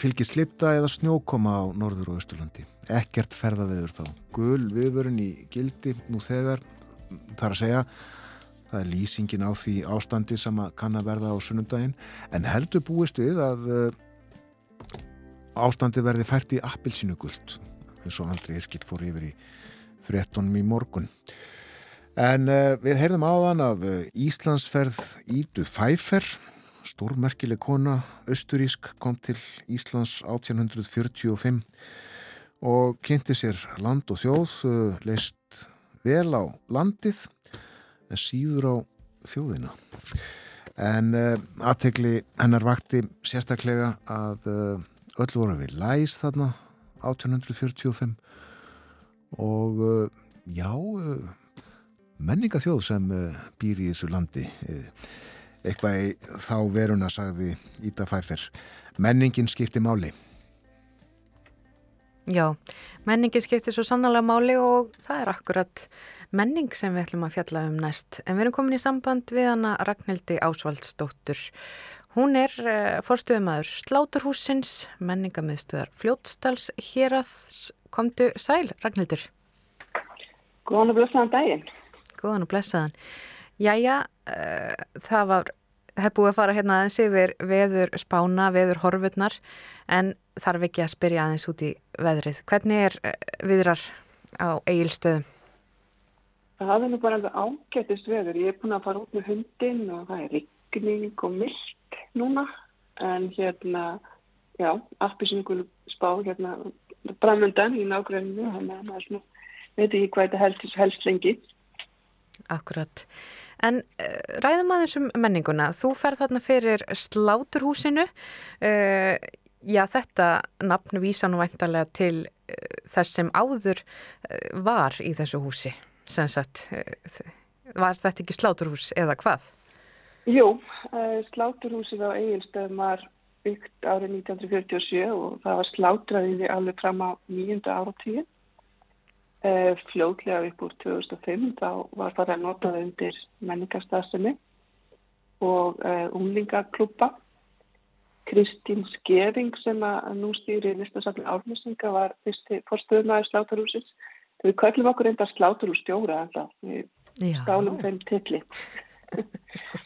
Speaker 1: fylgir slitta eða snjókoma á norður og austurlandi. Ekkert ferðaveður þá. Gul viðvörun í gildi nú þegar þar að segja. Það er lýsingin á því ástandi sem kann að verða á sunnundaginn en heldur búist við að uh, ástandi verði fært í appilsinu guld eins og Andri Irkild fór yfir í frettunum í morgun. En uh, við heyrðum áðan af uh, Íslandsferð Ídu Fæfer, stórmerkileg kona, austurísk, kom til Íslands 1845 og kynnti sér land og þjóð, uh, leist vel á landið en síður á þjóðina. En aðtegli hennar vakti sérstaklega að öll voru við læs þarna 1845 og uh, já uh, menningathjóð sem uh, býr í þessu landi eitthvað í þá veruna sagði Íta Fæfer menningin skipti máli.
Speaker 2: Já, menningin skiptir svo sannlega máli og það er akkurat menning sem við ætlum að fjalla um næst. En við erum komin í samband við hana Ragnhildi Ásvaldsdóttur Hún er eh, forstuðumæður Sláturhúsins, menningamöðstuðar Fljótsdals, Heraths, komdu sæl, Ragnhildur.
Speaker 7: Góðan og blessaðan daginn.
Speaker 2: Góðan og blessaðan. Jæja, uh, það var, er búið að fara hérna aðeins yfir veður spána, veður horfurnar, en þarf ekki að spyrja aðeins út í veðrið. Hvernig er uh, viðrar á eigilstöðum?
Speaker 7: Það er nú bara alveg ágættist veður. Ég er búin að fara út með hundin og það er rigning og myllt núna en hérna, já, appisingul spá hérna bramöndan í nágruninu, þannig að maður veit ekki hvað þetta helst, helst lengi.
Speaker 2: Akkurat. En uh, ræðum aðeins um menninguna. Þú ferð þarna fyrir sláturhúsinu. Uh, já, þetta nafn vísa nú væntalega til uh, þess sem áður var í þessu húsi. Sagt, var þetta ekki sláturhús eða hvað?
Speaker 7: Jú, uh, sláturhúsið á Egilstöðum var byggt árið 1947 og það var slátraðið alveg fram á nýjunda áratíð. Uh, fljóðlega upp úr 2005 þá var það að nota það undir menningarstafsemi og uh, unglingaklúpa. Kristín Skering sem að nú stýri listasafni álmessinga var fyrsti fórstöðumæður sláturhúsins. Við köllum okkur enda sláturhússtjóra alltaf, við stálum þeim tilli.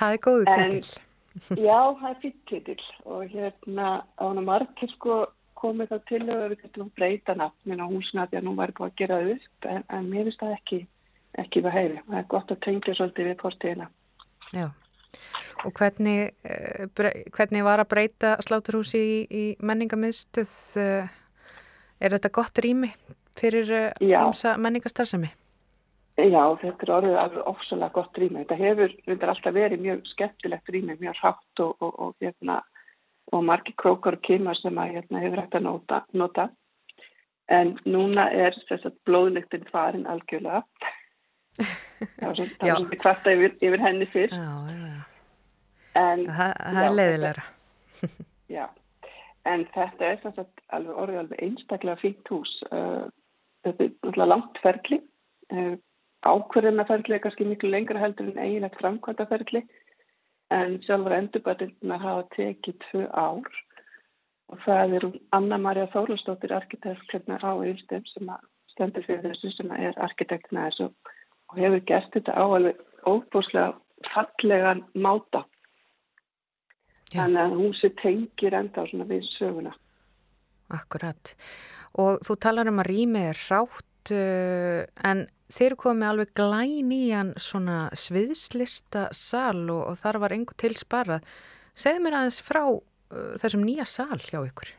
Speaker 2: Það er góðu titill.
Speaker 7: Já, það er fyrir titill og hérna ána margir sko komið þá til að við getum breyta nafnin á húsina því að nú væri búin að gera það upp en, en mér finnst það ekki, ekki við heiði. Það er gott að tengja svolítið við postíðina.
Speaker 2: Já, og hvernig, uh, hvernig var að breyta sláturhúsi í, í menningamiðstöð? Uh, er þetta gott rými fyrir uh, menningastarðsemi?
Speaker 7: Já, þetta er orðið alveg ofsalega gott rými. Þetta hefur reyndar alltaf verið mjög skemmtilegt rými, mjög hrátt og, og, og, hérna, og margi krókar og kymar sem að hérna, hefur hægt að nota, nota. En núna er blóðlíktinn farin algjörlega. Það var svona kvarta yfir, yfir henni fyrst.
Speaker 2: Já, já. En, það, það er leiðilegra.
Speaker 7: já, en þetta er sagt, alveg orðið alveg einstaklega fínt hús. Þetta er náttúrulega langt ferli. Uh, ákverðinaferðli er kannski miklu lengra heldur en eiginlegt framkvæmdaferðli en sjálfur endurbætildunar hafa tekið tvö ár. Og það er Anna-Maria Þólustóttir arkitekturna á Ílstum sem stendur fyrir þessu sem er arkitekturna þessu og hefur gert þetta á alveg óbúslega fallegan máta. Já. þannig að hún sé tengir enda á svona við söguna.
Speaker 2: Akkurat. Og þú talar um að rými er rátt uh, en þeir komið alveg glæn í hann svona sviðslista sal og, og þar var einhver til sparað. Segð mér aðeins frá uh, þessum nýja sal hjá ykkur.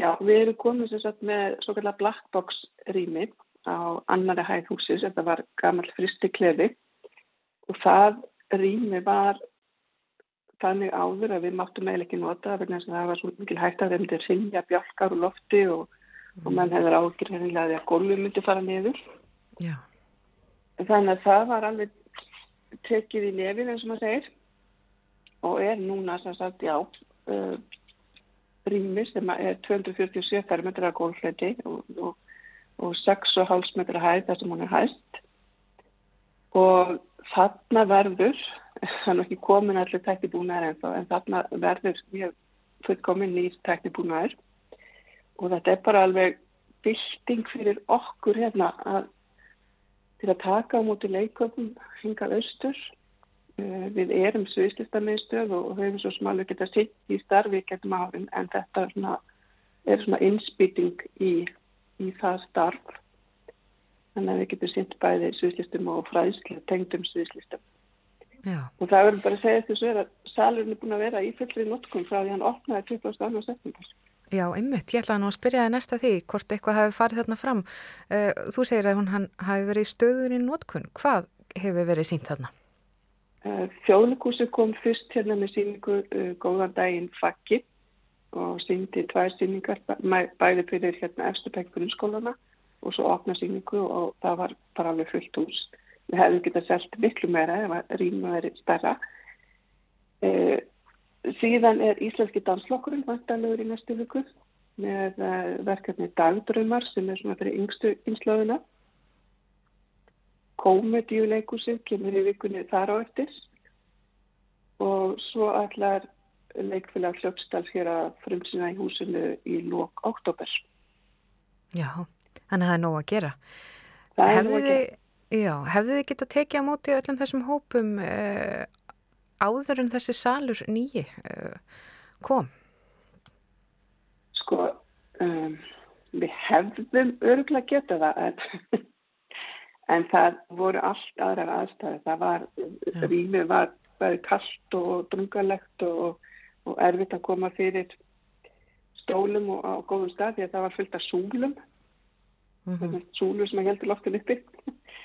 Speaker 7: Já, við erum komið sem sagt með svo kallar black box rými á annari hæð húsins, þetta var gammal fristi klefi og það rými var þannig áður að við máttum eiginlega ekki nota vegna þess að það var svo mikil hægt að þeim til sinja bjálkar úr lofti og. Og mann hefur ágjörðinlega að gólfi myndi fara niður.
Speaker 2: Já.
Speaker 7: Þannig að það var alveg tekið í nefið eins og maður segir og er núna sem sagt já uh, rými sem er 247 fermetra gólfleti og, og, og 6,5 metra hæð þar sem hún er hægt og þarna verður það er ekki komin allir teknibúnaðar ennþá en þarna verður mjög fullkomin nýr teknibúnaðar og þetta er bara alveg bylting fyrir okkur hérna að til að taka á móti leiköpum hingað austur uh, við erum sviðslistamiðstöð og höfum svo smálega geta sitt í starfi getum árin en þetta er svona, er svona innspýting í, í það starf þannig að við getum sitt bæði sviðslistum og fræðslu tengdum sviðslistum Já. og það verður bara að segja þessu að salurinn er búin að vera í fullri notkum frá því hann opnaði 22. september.
Speaker 2: Já, einmitt. Ég ætlaði nú að spyrja það næsta því hvort eitthvað hafi farið þarna fram. Uh, þú segir að hún hafi verið stöður í notkun. Hvað hefur verið sínt þarna?
Speaker 7: Uh, Þjóðlugúsi kom fyrst hérna með síningu uh, góðan daginn fakki og síndi tvær síningar bæði fyrir hérna eftirbæk grunnskólana og svo opna síningu og það var bara alveg fullt hús við hefum getað selgt miklu meira ef að rýma verið starra. E, síðan er Íslenski danslokkurinn vantanlegur í næstu viku með uh, verkefni Dagdröymar sem er svona fyrir yngstu einslöðuna. Komedíuleikusið kemur í vikunni þar á eftir og svo allar leikfélag hljópsdals hér að frumsina í húsinu í lók oktober.
Speaker 2: Já, þannig að það er nóg að gera.
Speaker 7: Það er nóg að gera.
Speaker 2: Já, hefðu þið getað tekið á móti öllum þessum hópum uh, áður en þessi salur nýji uh, kom?
Speaker 7: Sko, um, við hefðum örgulega getað það en, en það voru allt aðrar aðstæði. Það var, rýmið var bæði kallt og drungalegt og, og erfitt að koma fyrir stólum og á góðum stað því að það var fullt af súlum. Mm -hmm. Súlur sem að heldur loftin uppi.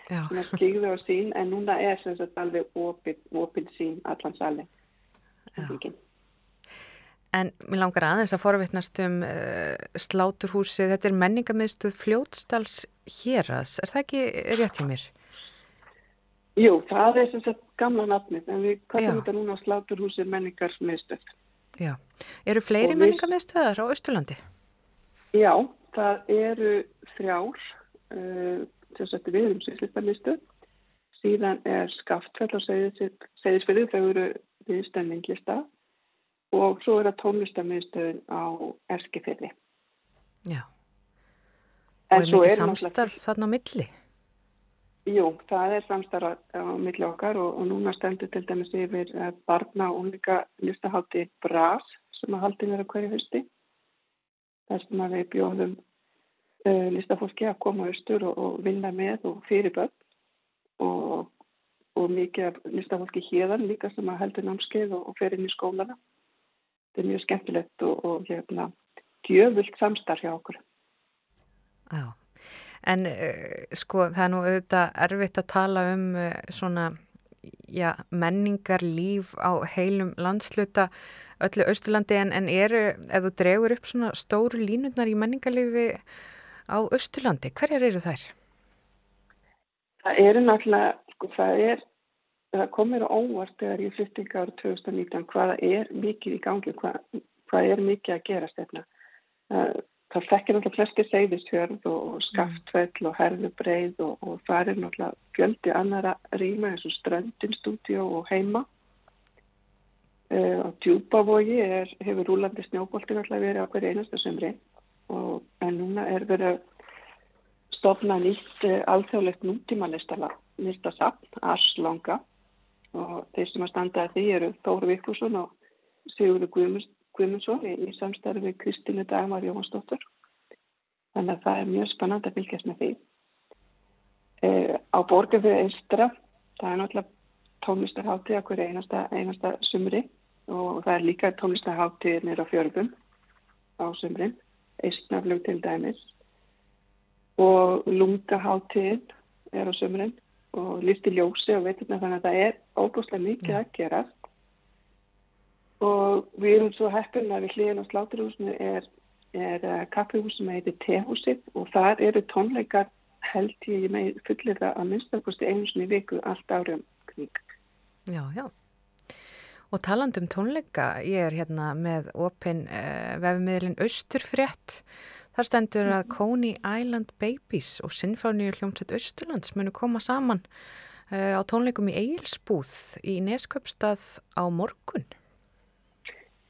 Speaker 7: Sem er skigðu á sín en núna er sem sagt alveg opið, opið sín allan sali
Speaker 2: En mér langar aðeins að forvittnast um uh, sláturhúsi, þetta er menningamiðstuð fljótstals héras, er það ekki rétt hjá mér?
Speaker 7: Jú, það er sem sagt gamla nafnið en við kallum þetta núna sláturhúsi menningarmiðstöð.
Speaker 2: Já, eru fleiri við... menningamiðstöðar á Östurlandi?
Speaker 7: Já, það eru þrjár uh, þess að við erum sýslistarlistu síðan er skaftfell og segðisfyrir þau eru viðstöndinglista og svo er það tónlistarmiðstöðun á erskifili
Speaker 2: Já. Og er mikið samstarf þarna á milli?
Speaker 7: Jú, það er samstarf á milli okkar og, og núna stendur til dæmis yfir barna og unleika listahátti BRAS sem að haldin er að hverju fyrsti þess að við bjóðum uh, listafólki að koma austur og, og vinna með og fyrir börn og, og mikið listafólki hérðan líka sem að heldur námskeið og, og fer inn í skólana. Þetta er mjög skemmtilegt og hérna djöfult samstarf hjá okkur.
Speaker 2: Já, en uh, sko það er nú auðvitað erfitt að tala um uh, svona já, menningar líf á heilum landsluta öllu Östurlandi en, en eru, þú dregur upp svona stóru línutnar í menningarlifi á Östurlandi. Hverjar eru þær?
Speaker 7: Það eru náttúrulega, sko það er, það komir óvart þegar ég flyttinga árið 2019 hvaða er mikið í gangi, hvað, hvað er mikið að gera stefna. Það, það fekkir náttúrulega flesti segðisfjörð og, skaftfell og herðubreið og, og það er náttúrulega fjöldi annara rýma eins og ströndinstúdjó og heima. Uh, á djúbavogi er, hefur rúlandi snjóbolti náttúrulega verið á hverju einasta sömri og en núna er verið að stofna nýtt uh, alþjóðlegt nútímanlistasafn, Arslanga og þeir sem að standa að því eru Þóru Vikkursson og Sigurður Guðmundsson í, í samstarfi við Kristínu Dagmar Jóhansdóttur. Þannig að það er mjög spennand að fylgjast með því. Uh, á borgarfið Eistra, það er náttúrulega tónlistarháttið hverja einasta, einasta sumri og það er líka tónlistarháttið nýra fjörgum á sumrin eistnaflug til dæmis og lungaháttíðin er á sömurinn og listi ljósi og veiturna þannig að það er óbúslega mikið að gera og við erum svo heppin að við hlýðin á sláturhúsinu er, er uh, kaffihús sem heitir Tehúsið og þar eru tónleikar held ég með fullir það að minnstakosti einu sinni viku allt árum kring.
Speaker 2: Já, já. Og taland um tónleika, ég er hérna með opin uh, vefmiðlin Östurfrétt Þar stendur að Coney Island Babies og Sinfóníu hljómsveit Östurlands munu koma saman uh, á tónleikum í Egilsbúð í Nesköpstað á morgun.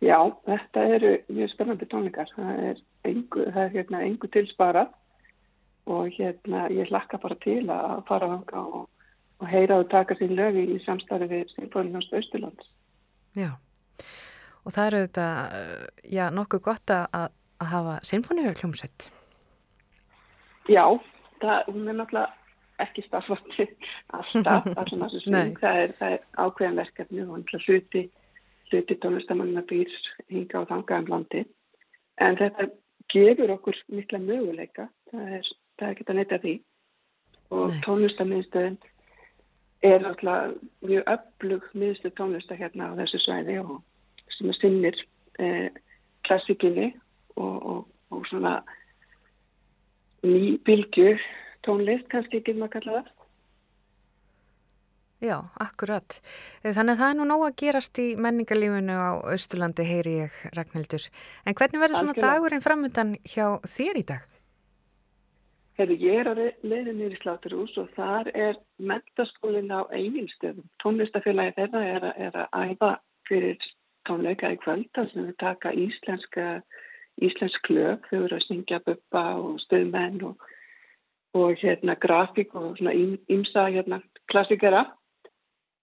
Speaker 7: Já, þetta eru mjög spennandi tónleikar. Það er engu, það er, hérna, engu tilsparað og hérna, ég hlakka bara til að fara þanga og, og heyra og taka sín lögi í samstarfi við hljómsveit Östurlands.
Speaker 2: Já, og það eru þetta, eh, já, nokkuð gott að að hafa sinfoníu hljómsveit?
Speaker 7: Já, það, hún er náttúrulega ekki starfandi alltaf, allan þessu sving, það er, er ákveðan verkefni og hluti, hluti tónlistamanna býr hinga og þanga um landi, en þetta gefur okkur mikla möguleika, það er, það er að neyta því. Og tónlistamiðstöðin er náttúrulega mjög öflug miðstöð tónlista hérna á þessu svæði og sem er sinnir eh, klassikinni og, og, og svona ný bylgu tónlist kannski ekki maður kalla það.
Speaker 2: Já, akkurat. Þannig að það er nú nóg að gerast í menningarlífunu á Östurlandi, heyri ég, Ragnhildur. En hvernig verður svona Algjörlega. dagurinn framöndan hjá þér í dag?
Speaker 7: Hefur ég er á leiðinni í Sláturús og þar er mentaskólinn á eiginstöðum. Tónlistafélagi þeirra er, er að æfa fyrir tónleika í kvöld, þar sem við taka íslenska íslensk lög, þau eru að syngja buppa og stöðmenn og, og hérna grafík og svona ímsa hérna klassikera.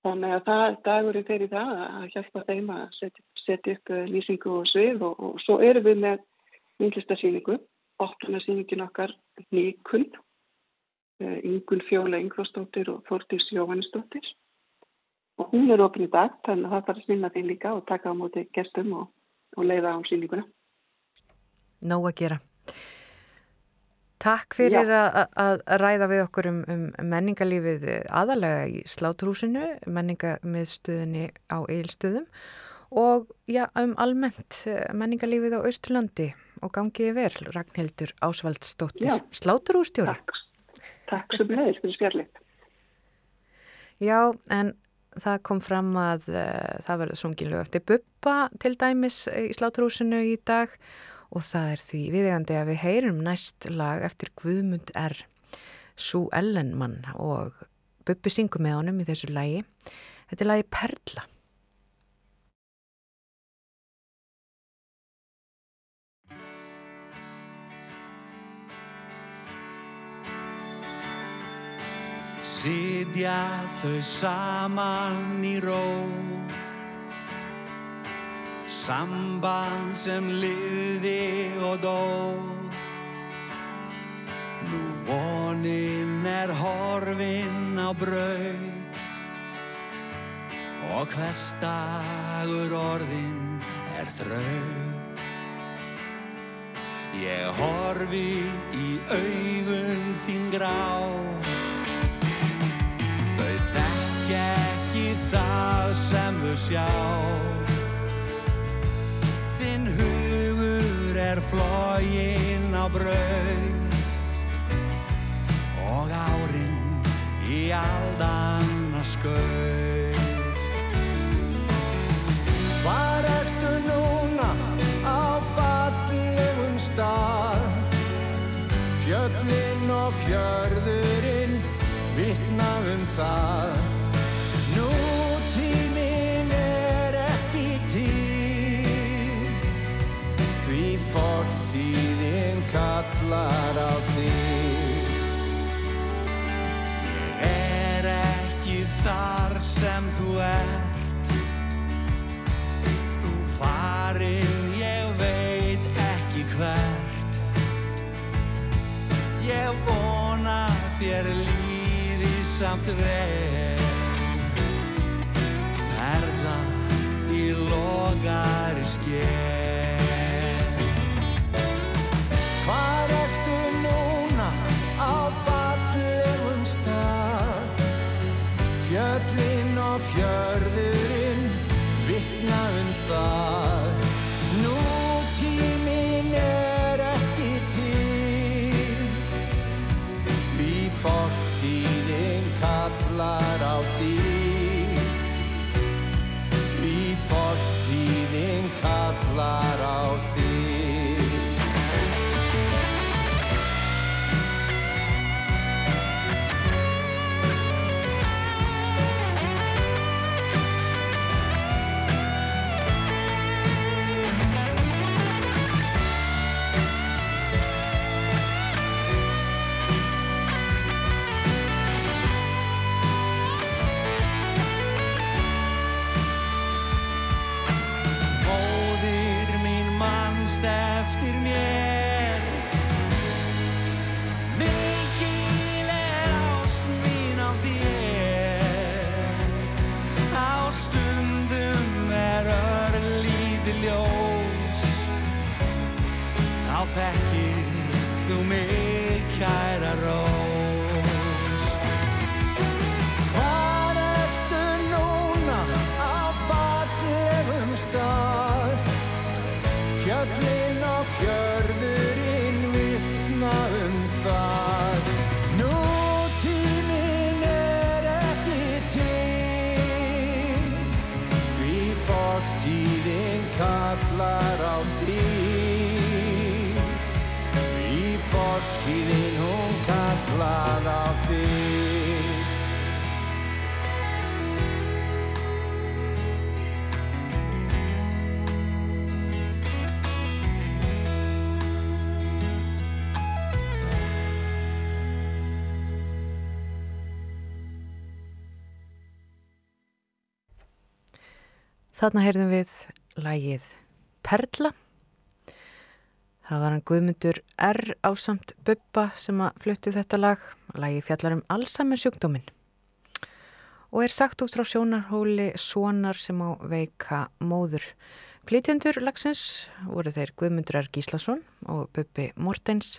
Speaker 7: Þannig að það er þeirri það að hjálpa þeim að setja, setja upp eh, lýsingu og svið og, og svo erum við með myndlistarsýningu, óttunarsýningin okkar Yngul eh, Fjóla Yngvastóttir og Þórtís Jóhannesdóttir og hún er ofin í dag þannig að það þarf að sinna því líka og taka á móti gestum og, og leiða á sýninguna
Speaker 2: nóg að gera. Takk fyrir að, ræða við okkur um, um menningarlífið aðalega í Sláturhúsinu, menningarmiðstöðinni á Eilstöðum og já, um almennt eh, menningarlífið á Östurlandi og gangiði vel, Ragnhildur Ásvaldsdóttir, Sláturhússtjóra.
Speaker 7: Takk, takk sem hefur fyrir spjarlið.
Speaker 2: Já, en það kom fram að uh, það verður sungilög eftir Buppa til dæmis í Sláturhúsinu í dag og og það er því viðegandi að við heyrum næst lag eftir Guðmund R. Sú Ellenmann og Bubbi syngur með honum í þessu lagi. Þetta er lagi Perla.
Speaker 8: Sitja þau saman í ró Samband sem liði og dó. Nú vonin er horfin á braut. Og hverstagur orðin er þraut. Ég horfi í augun þín grá. Þau þekk ekki það sem þau sjá flógin á braut. Og árin í aldan að skaut. Hvar ertu núna? Á fallegum stað. Fjöllin og fjörðurinn vittnaðum það þar sem þú ert. Þú farinn, ég veit ekki hvert. Ég vona þér líði samt vel. Perla í logari sker
Speaker 2: Þarna heyrðum við lægið Perla. Það var hann Guðmundur R. ásamt Bubba sem að fluttu þetta lag. Lægið fjallar um Alzheimer sjúkdóminn og er sagt út frá sjónarhóli Sónar sem á veika móður. Flytjendur lagsins voru þeir Guðmundur R. Gíslason og Bubbi Mortens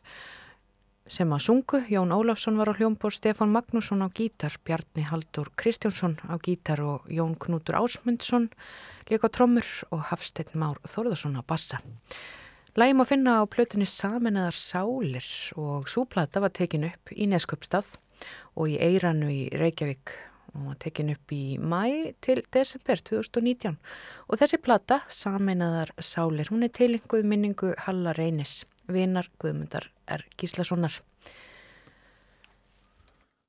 Speaker 2: sem að sungu. Jón Ólafsson var á hljómbor, Stefan Magnússon á gítar, Bjarni Haldur Kristjánsson á gítar og Jón Knútur Ásmundsson líka trommur og Hafsteinn Már Þórðarsson á bassa. Lægum að finna á plötunni Saminnaðar Sálir og súplata var tekin upp í Neskjöpstað og í Eiranu í Reykjavík og var tekin upp í mæ til desember 2019 og þessi plata, Saminnaðar Sálir, hún er tilenguð minningu Halla Reynis, vinar Guðmundar R. Gíslasonar.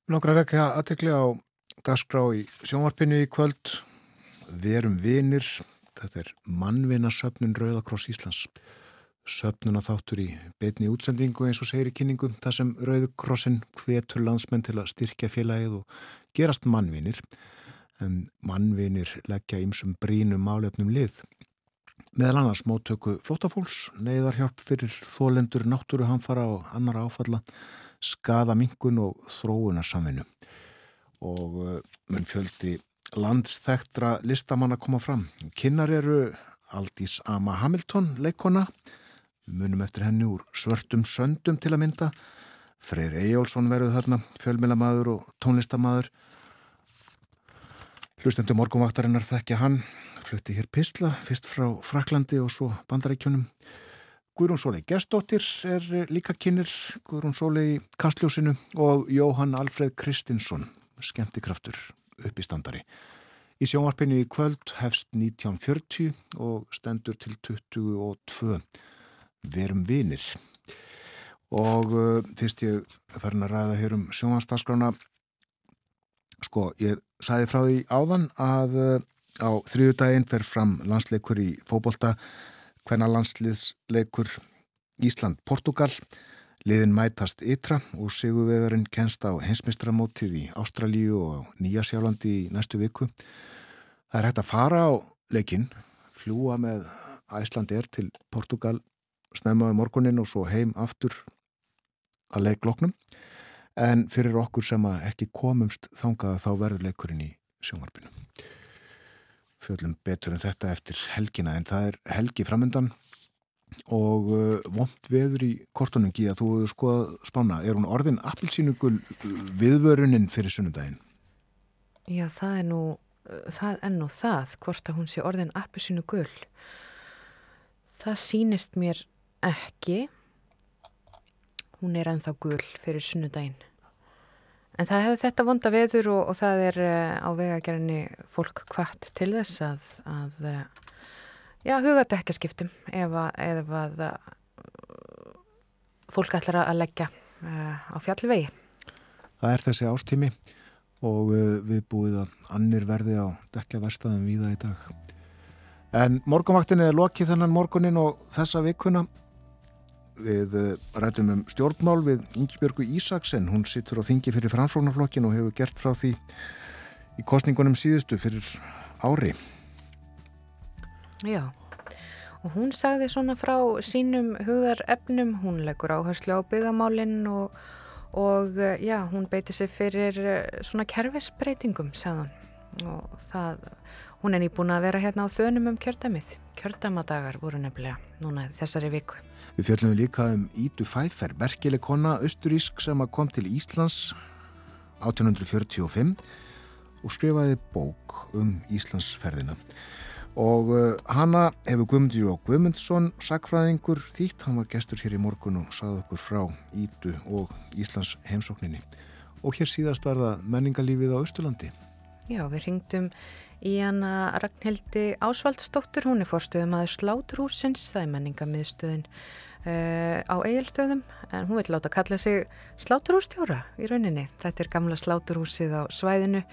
Speaker 1: Langar að vekja aðtekli á dagskrá í sjónvarpinu í kvöld. Verum vinir, þetta er mannvinasöfnun Rauðakross Íslands. Söfnuna þáttur í beitni útsendingu eins og segir í kynningu þar sem Rauðakrossin hvetur landsmenn til að styrkja félagið og gerast mannvinir. En mannvinir leggja ymsum brínum álefnum lið. Meðal annars móttöku flótafólks, neyðarhjálp fyrir þólendur, náttúruhamfara og annar áfalla, skada mingun og þróunarsamvinnu. Og uh, mun fjöldi landsþektra listamanna koma fram. Kinnar eru Aldís Ama Hamilton, leikona, munum eftir henni úr svörtum söndum til að mynda. Freyr Eyjólfsson verður þarna, fjölmilamaður og tónlistamaður. Hlustendur morgumvaktarinnar þekkja hann, flutti hér Pistla, fyrst frá Fraklandi og svo Bandaríkjunum. Guðrún Sólei Gestóttir er líka kynir, Guðrún Sólei Kastljósinu og Jóhann Alfred Kristinsson, skemmtikraftur upp í standari. Í sjónvarpinu í kvöld hefst 1940 og stendur til 22 verum vinir. Og uh, fyrst ég farin að ræða hér um sjónvarsdagskrána, sko, ég sæði frá því áðan að uh, á þriðu daginn fer fram landsleikur í fóbolta, hvenna landsliðsleikur Ísland-Portugal, liðin mætast ytra og sigurvegarinn kenst á hensmistramótið í Ástralíu og Nýjasjálandi í næstu viku. Það er hægt að fara á leikinn, fljúa með Æslandir til Portugal, snemma um morgunin og svo heim aftur að leikloknum. En fyrir okkur sem ekki komumst þangað þá verður leikurinn í sjónvarpinu. Fjöldum betur en þetta eftir helgina en það er helgi framöndan og uh, vond veður í kortunungi að þú hefur skoðað spána. Er hún orðin appilsínugul viðvörunin fyrir sunnudaginn?
Speaker 2: Já, það er nú, það er nú það, hvort að hún sé orðin appilsínugul. Það sínist mér ekki. Hún er ennþá gul fyrir sunnudaginn. En það hefði þetta vonda veður og, og það er uh, á vegagerðinni fólk kvart til þess að, að uh, já, huga dekkaskiptum ef að, ef að uh, fólk ætlar að leggja á fjallvegi.
Speaker 1: Það er þessi ástími og við búið að annir verði á dekkjaverstaðum víða í dag. En morgunvaktinni er lokið þennan morgunin og þessa vikuna Við rætum um stjórnmál við Ingebjörgu Ísaksen, hún sittur á þingi fyrir framsóknarflokkin og hefur gert frá því í kostningunum síðustu fyrir ári.
Speaker 2: Já, og hún sagði svona frá sínum hugðarefnum, hún leggur áherslu á byggðamálinn og, og eh, já, hún beiti sig fyrir eh, svona kerfisbreytingum, sagðan. Og það, hún er nýbúin að vera hérna á þönum um kjördamið. Kjördamadagar voru nefnilega núna þessari viku.
Speaker 1: Við fjöldum líka um Ídu Fæfer, merkileg kona austurísk sem kom til Íslands 1845 og skrifaði bók um Íslandsferðina. Og uh, hana hefur Guðmundur og Guðmundsson sakfræðingur þýtt, hann var gestur hér í morgun og saði okkur frá Ídu og Íslands heimsókninni. Og hér síðast var það menningalífið á Östurlandi.
Speaker 2: Já, við ringdum í hana Ragnhildi Ásvaldsdóttur, hún er fórstuðum aðeins Sláturhúsins, það er menningamiðstöðin uh, á eigilstöðum en hún vil láta kalla sig sláturhústjóra í rauninni. Þetta er gamla sláturhúsið á svæðinu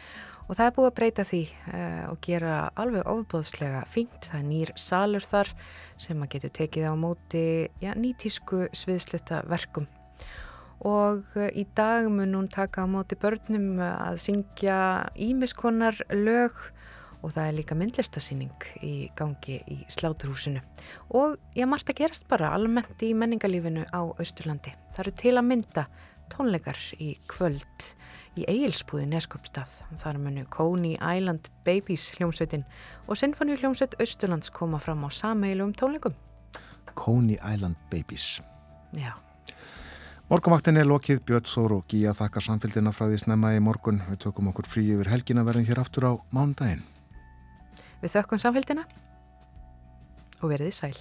Speaker 2: og það er búið að breyta því uh, og gera alveg ofbóðslega fínt. Það er nýr salur þar sem maður getur tekið á móti ja, nýtísku sviðslita verkum. Og uh, í dag mun hún taka á móti börnum að syngja ímiskonar lög og það er líka myndlistasýning í gangi í sláturhúsinu og ég margt að gerast bara almennt í menningalífinu á Austurlandi. Það eru til að mynda tónleikar í kvöld í Egilsbúði Neskjöpstað. Það er munu Coney Island Babies hljómsveitin og Sinfoni hljómsveit Austurlands koma fram á sameilum tónleikum.
Speaker 1: Coney Island Babies.
Speaker 2: Já.
Speaker 1: Morgumvaktin er lokið, Björn Þór og Gíja þakka samfélgina frá því snemma í morgun. Við tökum okkur frí yfir helgina verðum hér aftur á mándaginn.
Speaker 2: Við þökkum samfélgina og verðið sæl.